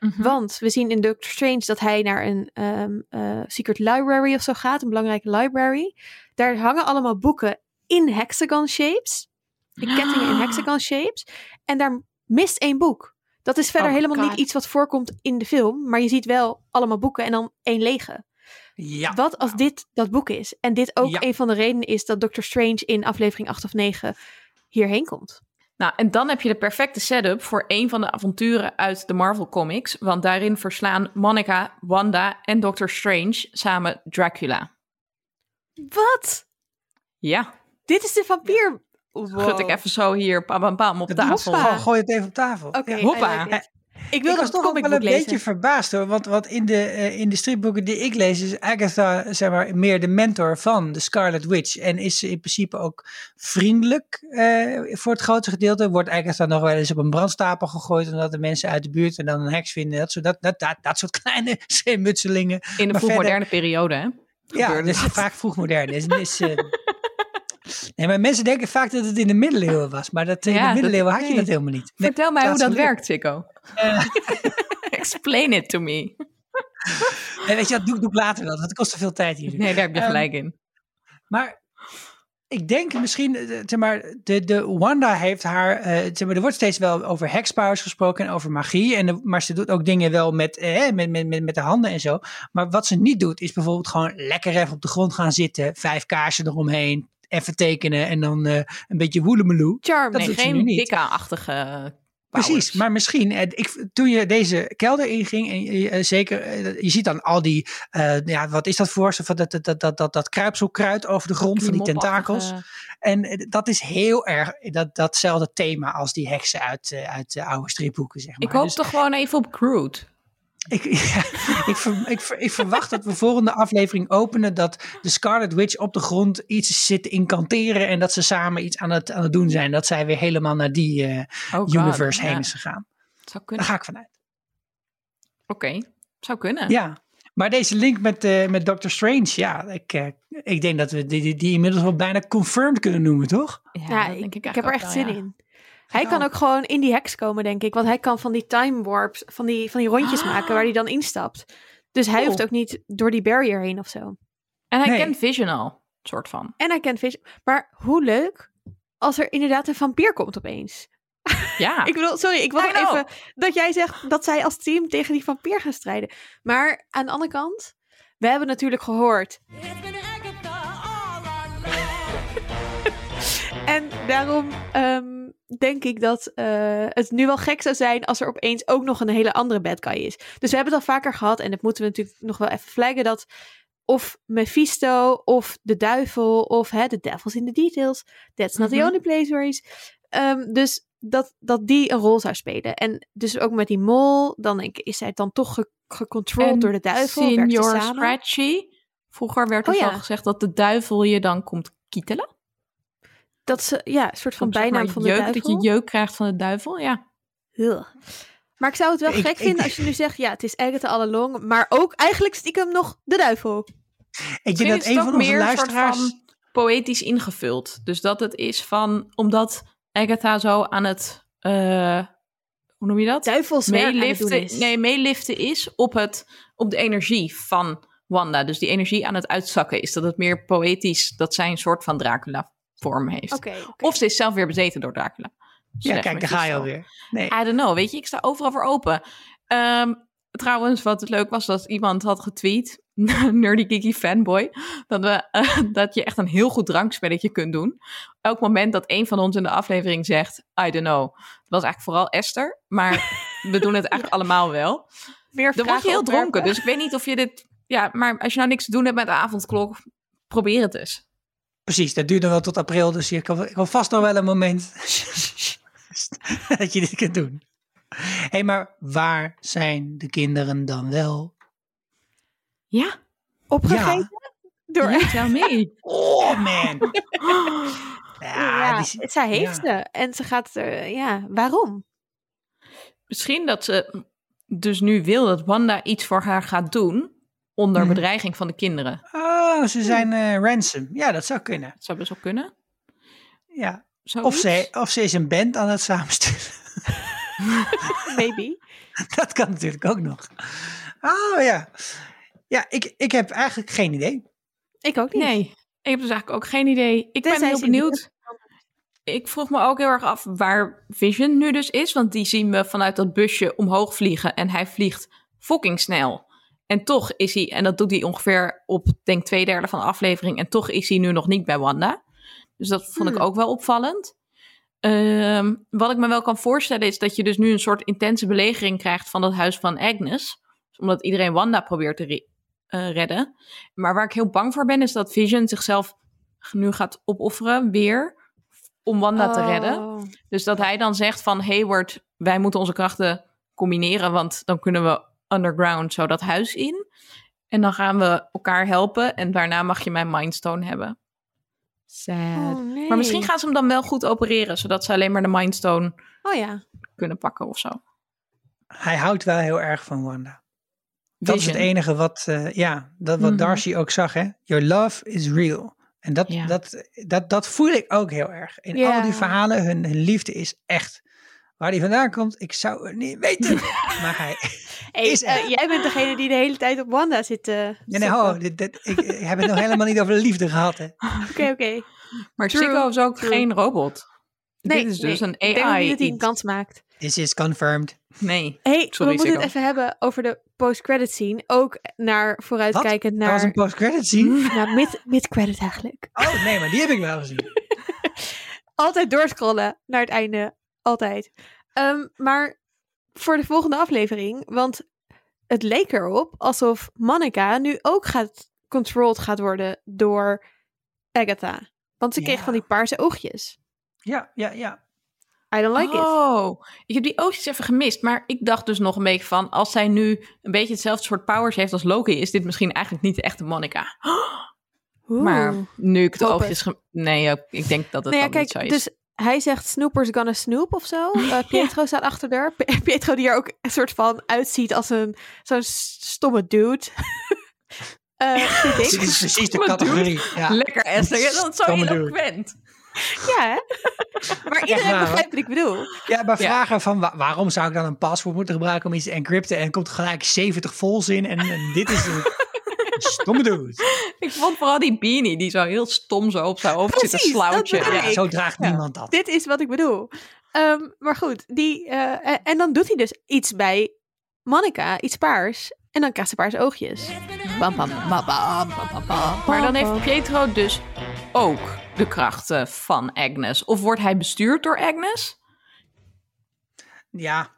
A: Mhm.
B: Want we zien in Doctor Strange dat hij naar een ehm, eh, secret library of zo gaat, een belangrijke library. Daar hangen allemaal boeken in hexagon shapes. De kettingen in hexagon shapes. En daar mist één boek. Dat is verder
A: Oh
B: helemaal
A: God.
B: niet iets wat voorkomt in de film. Maar je ziet wel allemaal boeken en dan één lege.
C: Ja.
B: Wat als dit dat boek is? En dit ook
C: Ja.
B: een van de redenen is dat Doctor Strange in aflevering 8 of 9 hierheen komt.
A: Nou, en dan heb je de perfecte setup voor een van de avonturen uit de Marvel Comics. Want daarin verslaan Monica, Wanda en Doctor Strange samen Dracula.
B: Wat?
A: Ja,
B: Dit is de vampier
A: Gut ik even zo hier, pam, pam, pam, op tafel.
B: hoppa.
C: Gewoon gooi het even op tafel. Ja.
B: I
A: hoppa.
B: like Ik
C: Ik
B: wilde
C: was toch ook wel een
B: lezen.
C: beetje verbaasd hoor. Want, want in, de, eh, in de stripboeken die ik lees is Agatha zeg maar, meer de mentor van de Scarlet Witch. En is ze in principe ook vriendelijk eh, voor het grootste gedeelte. Wordt Agatha nog wel eens op een brandstapel gegooid. Omdat de mensen uit de buurt en dan een heks vinden. Dat soort, dat, dat, dat, dat soort (laughs) kleine mutselingen.
A: In de vroegmoderne periode, hè?
C: Ja, dus
A: dat.
C: vaak vroeg modern. Is, is, eh, nee, maar mensen denken vaak dat het in de middeleeuwen was. Maar dat, in
A: Ja,
C: de
A: dat-
C: middeleeuwen had je
A: nee.
C: dat helemaal niet.
A: Vertel mij hoe dat werkt, Sikko. (laughs) Explain it to me. (laughs)
C: Nee, weet je, dat doe, doe ik later wel. Dat kost te veel tijd hier.
A: Nee, daar heb je
C: Ehm,
A: gelijk in.
C: Maar ik denk misschien, eh, zeg maar, de, de Wanda heeft haar, eh, zeg maar, er wordt steeds wel over hexpowers gesproken en over magie. En de- maar ze doet ook dingen wel met, eh, met, met, met, met de handen en zo. Maar wat ze niet doet, is bijvoorbeeld gewoon lekker even op de grond gaan zitten, vijf kaarsen eromheen, even tekenen en dan een beetje woelemeloe.
B: Charm.
C: dat
A: Nee, geen
C: niet.
A: Wicca-achtige
C: Precies, maar misschien, eh, ik, toen je deze kelder inging, en je, eh, zeker, eh, je ziet dan al die, ja, wat is dat voor, dat, dat, dat, dat, dat, kruipselkruid over de grond, van die tentakels. En dat is heel erg dat, datzelfde thema als die heksen uit, uit de oude stripboeken, zeg maar.
A: Ik hoop
C: Dus
A: toch gewoon even op Groot.
C: Ik, (laughs) ja, ik, ver- ik, ver- ik verwacht dat we volgende aflevering openen dat de Scarlet Witch op de grond iets zit te incanteren en dat ze samen iets aan het, aan het doen zijn. Dat zij weer helemaal naar die eh,
A: Oh God,
C: universe
A: ja.
C: heen is gegaan.
A: Zou
C: Daar
A: kunnen.
C: ga ik vanuit.
A: Oké, zou kunnen.
C: Ja, maar deze link met, eh, met Doctor Strange, ja, ik, eh, ik denk dat we die, die, die inmiddels wel bijna confirmed kunnen noemen, toch?
B: Ja,
A: dat
B: ik, ik, heb er echt
A: wel,
B: zin
A: ja.
B: in. Hij kan ook gewoon in die heks komen, denk ik. Want hij kan van die time warps, van die, van die rondjes
A: Ah.
B: maken waar hij dan instapt. Dus hij
A: Cool.
B: hoeft ook niet door die barrier heen of zo.
A: En hij
C: Nee.
A: kent Vision al, soort van.
B: En hij kent Vision. Maar hoe leuk als er inderdaad een vampier komt opeens. (laughs)
A: Ja,
B: Ik bedoel, sorry, ik wil nog even dat jij zegt dat zij als team tegen die vampier gaan strijden. Maar aan de andere kant, we hebben natuurlijk gehoord. Daarom ehm, denk ik dat eh, het nu wel gek zou zijn als er opeens ook nog een hele andere bad guy is. Dus we hebben het al vaker gehad en dat moeten we natuurlijk nog wel even flaggen dat of Mephisto of de duivel of hè, the devil's in the details. That's not
A: Mhm.
B: the only place where he's. Ehm, dus dat, dat die een rol zou spelen. En dus ook met die mol, dan denk ik, is zij dan toch ge- gecontrolled
A: En
B: door de duivel?
A: Senior? Scratchy. Vroeger werd er
B: Oh,
A: zo
B: ja.
A: gezegd dat de duivel je dan komt kietelen.
B: Dat ze, ja, een soort van bijnaam van de
A: jeuk,
B: duivel.
A: Dat je jeuk krijgt van de duivel, ja.
B: Ugh. Maar ik zou het wel
C: Ik-
B: gek
C: ik-
B: vinden als je nu zegt, ja, het is Agatha all along, maar ook eigenlijk stiekem nog de duivel.
C: Ik denk dat een
A: het
C: van onze luisteraars...
A: van poëtisch ingevuld. Dus dat het is van, omdat Agatha zo aan het, eh, hoe noem je dat?
B: Duivelswerk aan het doen
A: meeliften,
B: is.
A: nee, meeliften is op, het, op de energie van Wanda. Dus die energie aan het uitzakken is. Dat het meer poëtisch, dat zij een soort van Dracula vorm heeft. Of ze is zelf weer bezeten door Dracula.
C: Ja, kijk, daar ga je alweer. Nee.
A: I don't know, weet je, ik sta overal voor open. Ehm, trouwens, wat leuk was, dat iemand had getweet, (laughs) Nerdy Geeky Fanboy, dat, we, eh, dat je echt een heel goed drankspelletje kunt doen. Elk moment dat een van ons in de aflevering zegt, I don't know. Het was eigenlijk vooral Esther, maar (laughs) we doen het eigenlijk allemaal wel.
B: Meer
A: Dan word je heel dronken, dus ik weet niet of je dit... Ja, maar als je nou niks te doen hebt met de avondklok, probeer het eens.
C: Precies, dat duurt nog wel tot april, dus je kan, kan vast nog wel een moment (laughs) dat je dit kunt doen. Hé, hey, maar waar zijn de kinderen dan wel?
A: Ja,
B: Opgegeten? Door
A: ja mee. (laughs)
C: Oh man! (gasps) Ja,
B: ja,
C: die-
B: zij heeft
C: ja.
B: ze. En ze gaat er, ja, waarom?
A: Misschien dat ze dus nu wil dat Wanda iets voor haar gaat doen onder
C: Mhm.
A: bedreiging van de kinderen.
C: Oh, ze zijn eh, ransom. Ja, dat zou kunnen.
A: Dat zou best wel kunnen.
C: Ja. Of, ze, of ze is een band aan het samenstellen. (laughs)
B: Maybe. (laughs)
C: Dat kan natuurlijk ook nog. Oh ja. Ja, ik, ik heb eigenlijk geen idee.
B: Ik ook niet.
A: Nee, ik heb dus eigenlijk ook geen idee. Ik ben heel benieuwd. Ik vroeg me ook heel erg af waar Vision nu dus is. Want die zien we vanuit dat busje omhoog vliegen. En hij vliegt fucking snel. En toch is hij, en dat doet hij ongeveer op, denk twee derde van de aflevering. En toch is hij nu nog niet bij Wanda. Dus dat vond ik
B: Hmm.
A: ook wel opvallend. Ehm, wat ik me wel kan voorstellen is dat je dus nu een soort intense belegering krijgt van het huis van Agnes. Omdat iedereen Wanda probeert te re- eh, redden. Maar waar ik heel bang voor ben is dat Vision zichzelf nu gaat opofferen weer om Wanda te redden.
B: Oh.
A: Dus dat hij dan zegt van Hayward, wij moeten onze krachten combineren, want dan kunnen we underground zo dat huis in. En dan gaan we elkaar helpen en daarna mag je mijn Mindstone hebben. Sad.
B: Oh, nee.
A: Maar misschien gaan ze hem dan wel goed opereren, zodat ze alleen maar de Mindstone
B: Oh ja.
A: kunnen pakken of zo.
C: Hij houdt wel heel erg van Wanda. Dat is het enige wat, eh, ja, dat wat
A: Mhm.
C: Darcy ook zag, hè. Your love is real. En dat,
A: Ja.
C: dat, dat, dat voel ik ook heel erg. In
B: Ja.
C: al die verhalen, hun, hun liefde is echt. Waar die vandaan komt, ik zou het niet weten. (laughs) maar hij...
B: Hey,
C: Is
B: eh, jij bent degene die de hele tijd op Wanda zit te
C: Nee, nee,
B: zoeken.
C: ho, dit, dit- ik, ik heb het nog helemaal niet over de liefde gehad, hè. (laughs)
B: Oké, oké.
A: Maar Chico is ook
B: true.
A: geen robot.
B: Nee,
A: Dit is dus
B: nee.
A: een
B: Ik denk
A: AI.
B: niet dat hij een kans maakt.
C: This is confirmed.
A: Nee.
B: hey,
A: Sorry,
B: we moeten het even hebben over de post-credit scene. Ook naar vooruitkijkend
C: Dat was een
B: naar,
C: post-credit scene? (laughs)
B: naar mid- mid-credit eigenlijk.
C: Oh, nee, maar die heb ik wel gezien.
B: Altijd doorscrollen naar het einde. Altijd. Ehm, maar voor de volgende aflevering, want het leek erop alsof Monica nu ook gaat controlled gaat worden door Agatha. Want ze kreeg
C: Ja.
B: van die paarse oogjes.
C: Ja, ja, ja.
B: I don't like it.
A: oh, ik heb die oogjes even gemist. Maar ik dacht dus nog een beetje van... als zij nu een beetje hetzelfde soort powers heeft als Loki... is dit misschien eigenlijk niet de echte Monica. (gasps)
B: Oeh.
A: Maar nu ik het
B: Hoop
A: oogjes... Nee, ik denk dat het
B: nou ja,
A: dan niet
B: kijk,
A: zo is.
B: dus hij zegt Snoopers gonna snoop of zo. (laughs) Eh, Pietro staat achter. P- (laughs) Pietro die er ook een soort van uitziet als een zo'n stomme dude. (laughs) Eh, vind ik.
C: Dit is precies de categorie. Ja.
A: Lekker Esther, je bent zo
C: Stomme dude.
A: eloquent.
B: Ja, hè? Maar iedereen begrijpt wat ik bedoel.
C: Ja, maar
A: Ja.
C: vragen van wa- waarom zou ik dan een paswoord moeten gebruiken om iets te encrypten en komt gelijk 70 vols in en, en dit is een stomme dude.
A: Ik vond vooral die beanie die zo heel stom zo op zijn hoofd zit te slouchen. Ja.
C: zo draagt
A: Ja.
C: niemand dat.
B: Dit is wat ik bedoel. Ehm, maar goed, die, eh, en- en dan doet hij dus iets bij Monica, iets paars. En dan krijgt ze paarse oogjes. Bam, bam, bam, bam, bam, bam, bam,
A: Maar dan heeft Pietro dus ook de krachten van Agnes. Of wordt hij bestuurd door Agnes?
C: Ja,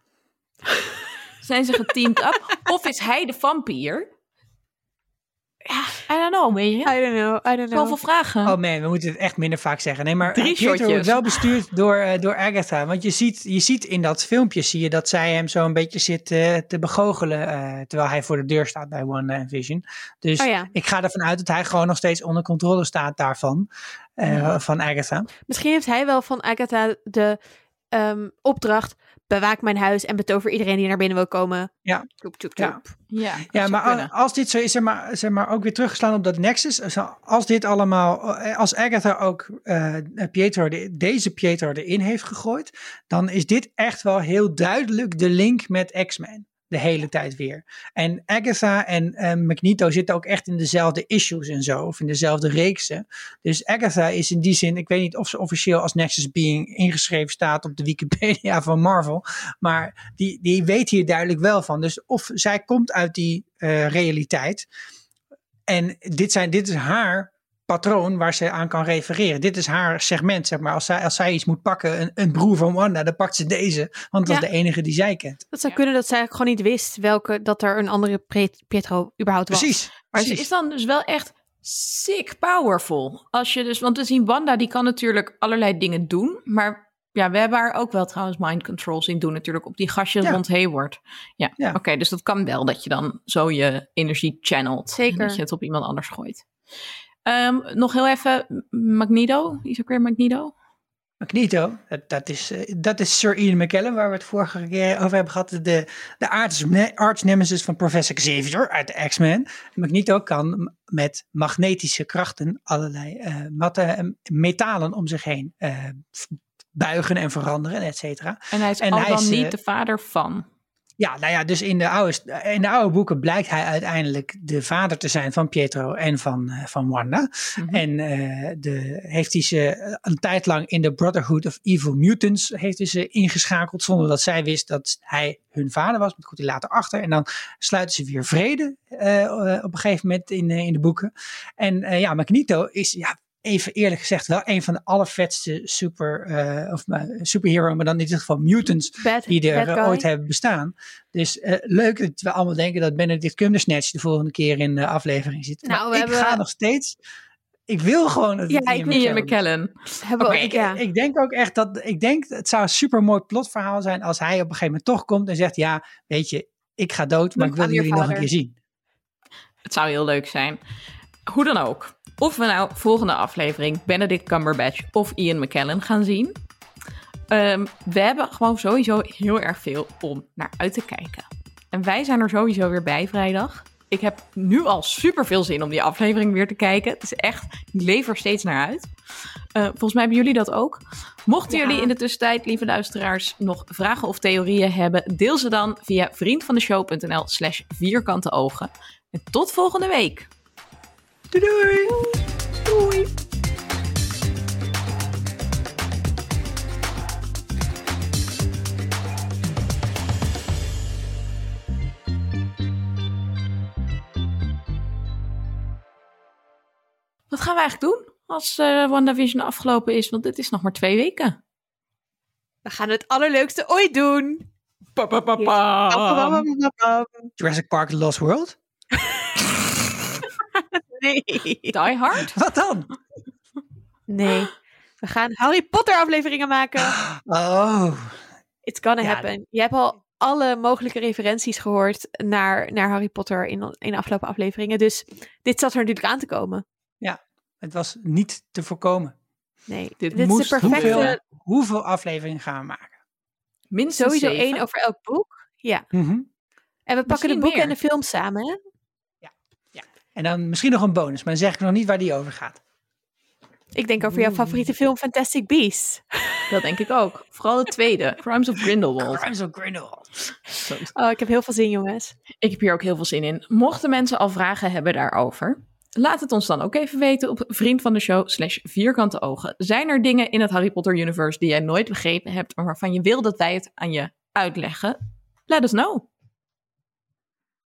A: Zijn ze geteamd up? (laughs) Of is hij de vampier? Ja, I don't know, weet je.
B: I don't know, I don't know.
A: Zoveel vragen.
C: oh man, we moeten het echt minder vaak zeggen. Nee, maar
A: Drie
C: wordt wel bestuurd door, eh, door Agatha. Want je ziet, je ziet in dat filmpje zie je dat zij hem zo een beetje zit eh, te begoochelen. eh, terwijl hij voor de deur staat bij One Vision. Dus
B: Oh ja.
C: ik ga ervan uit dat hij gewoon nog steeds onder controle staat daarvan. eh, Van Agatha.
B: Misschien heeft hij wel van Agatha de ehm, opdracht... bewaak mijn huis en betover iedereen die naar binnen wil komen.
C: Ja.
B: Tjoep, tjoep,
C: Ja.
B: tjoep.
A: Ja,
C: maar
A: kunnen.
C: als dit zo is, zeg maar, zeg maar ook weer teruggeslaan op dat Nexus. Als- Als dit allemaal, eh, als Agatha ook eh, Pietro, de- deze Pietro erin heeft gegooid, dan is dit echt wel heel duidelijk de link met X-Men. De hele tijd weer. En Agatha en eh, Magneto zitten ook echt in dezelfde issues en zo, of in dezelfde reeksen. Dus Agatha is in die zin, ik weet niet of ze officieel als Nexus Being ingeschreven staat op de Wikipedia (laughs) van Marvel, maar die, die weet hier duidelijk wel van. Dus of zij komt uit die eh, realiteit. En dit, zijn, dit is haar patroon waar ze aan kan refereren. Dit is haar segment, zeg maar. Als zij, als zij iets moet pakken, een, een broer van Wanda, dan pakt ze deze. Want dat
B: Ja.
C: is de enige die zij kent.
B: Dat zou kunnen dat zij gewoon niet wist welke, dat er een andere Pietro überhaupt was.
C: Precies.
A: Maar ze is dan dus wel echt sick powerful. Als je dus, want we zien Wanda, die kan natuurlijk allerlei dingen doen. Maar ja, we hebben haar ook wel trouwens mind control zien doen natuurlijk op die gastjes
C: Ja.
A: rond Hayward. Ja,
C: Ja.
A: oké, dus dat kan wel dat je dan zo je energie channelt.
B: Zeker.
A: En Dat je het op iemand anders gooit. Ehm, nog heel even, Magneto. Is ook weer Magneto?
C: Magneto, dat, dat, is, eh, dat is Sir Ian McKellen, waar we het vorige keer over hebben gehad. De, de arch nemesis van Professor Xavier uit de X-Men. Magneto kan met magnetische krachten allerlei eh, metalen om zich heen eh, buigen en veranderen, et cetera.
A: En hij is
C: En
A: al
C: hij
A: dan
C: is,
A: niet de vader van.
C: Ja, nou ja, dus in de, oude, in de oude boeken blijkt hij uiteindelijk de vader te zijn van Pietro en van, eh, van Wanda.
A: Mhm.
C: En eh, de, heeft hij ze eh, een tijd lang in de Brotherhood of Evil Mutants heeft hij ze ingeschakeld zonder dat zij wist dat hij hun vader was. Maar dat komt hij later achter. En dan sluiten ze weer vrede op een gegeven moment in, in de boeken. En ja, Magneto is ja, even eerlijk gezegd wel een van de allervetste super, eh, of, eh, superhero, maar dan in dit geval mutants
B: Bad,
C: die er eh, ooit hebben bestaan. Dus eh, leuk dat we allemaal denken dat Benedict Cumberbatch de volgende keer in de aflevering zit.
B: Nou,
C: Maar
B: we
C: ik
B: hebben-
C: ga nog steeds Ik wil gewoon dat
B: Ja, ik
C: Ian
A: Ian
C: McKellen.
B: Hebben we-
C: ik,
B: ja.
C: ik denk ook echt dat ik denk het zou een super mooi plotverhaal zijn als hij op een gegeven moment toch komt en zegt ja, weet je, ik ga dood, maar ik wil jullie nog een keer zien.
A: Het zou heel leuk zijn. Hoe dan ook. Of we nou volgende aflevering Benedict Cumberbatch of Ian McKellen gaan zien. Ehm, we hebben gewoon sowieso heel erg veel om naar uit te kijken. En wij zijn er sowieso weer bij vrijdag. Ik heb nu al super veel zin om die aflevering weer te kijken. Het is echt, ik leef er steeds naar uit. Eh, volgens mij hebben jullie dat ook. Mochten
B: Ja.
A: jullie in de tussentijd, lieve luisteraars, nog vragen of theorieën hebben, deel ze dan via vriendvandeshow.nl slash vierkante ogen. En tot volgende week.
C: Doei doei!
A: Doei! Wat gaan we eigenlijk doen als eh WandaVision afgelopen is? Want dit is nog maar twee weken.
B: We gaan het allerleukste ooit doen.
A: Pa, pa, pa, pa.
C: Jurassic Park The Lost World? (laughs)
B: Nee.
A: Die Hard?
C: Wat dan?
B: Nee. We gaan Harry Potter afleveringen maken.
C: Oh,
B: It's gonna
C: Ja,
B: happen. Je hebt al alle mogelijke referenties gehoord naar, naar Harry Potter in, in de afgelopen afleveringen. Dus dit zat er natuurlijk aan te komen.
C: het was niet te voorkomen.
B: Nee,
A: Dit
B: dit,
A: moest
B: is de perfecte...
C: Hoeveel afleveringen gaan we maken?
A: Minstens
B: Sowieso
A: zeven.
B: één over elk boek. Ja.
C: Mhm.
B: En we pakken
A: Misschien
B: de boeken
A: meer.
B: en de film samen, hè?
C: En dan misschien nog een bonus, maar dan zeg ik nog niet waar die over gaat.
B: Ik denk over jouw favoriete film Fantastic Beasts. (laughs)
A: Dat denk ik ook. Vooral de tweede, Crimes of Grindelwald.
C: Crimes of Grindelwald.
B: Oh, ik heb heel veel zin, jongens.
A: Ik heb hier ook heel veel zin in. Mochten mensen al vragen hebben daarover, laat het ons dan ook even weten op vriend van de show slash vierkante ogen. Zijn er dingen in het Harry Potter universe die jij nooit begrepen hebt, maar waarvan je wil dat wij het aan je uitleggen? Let us know.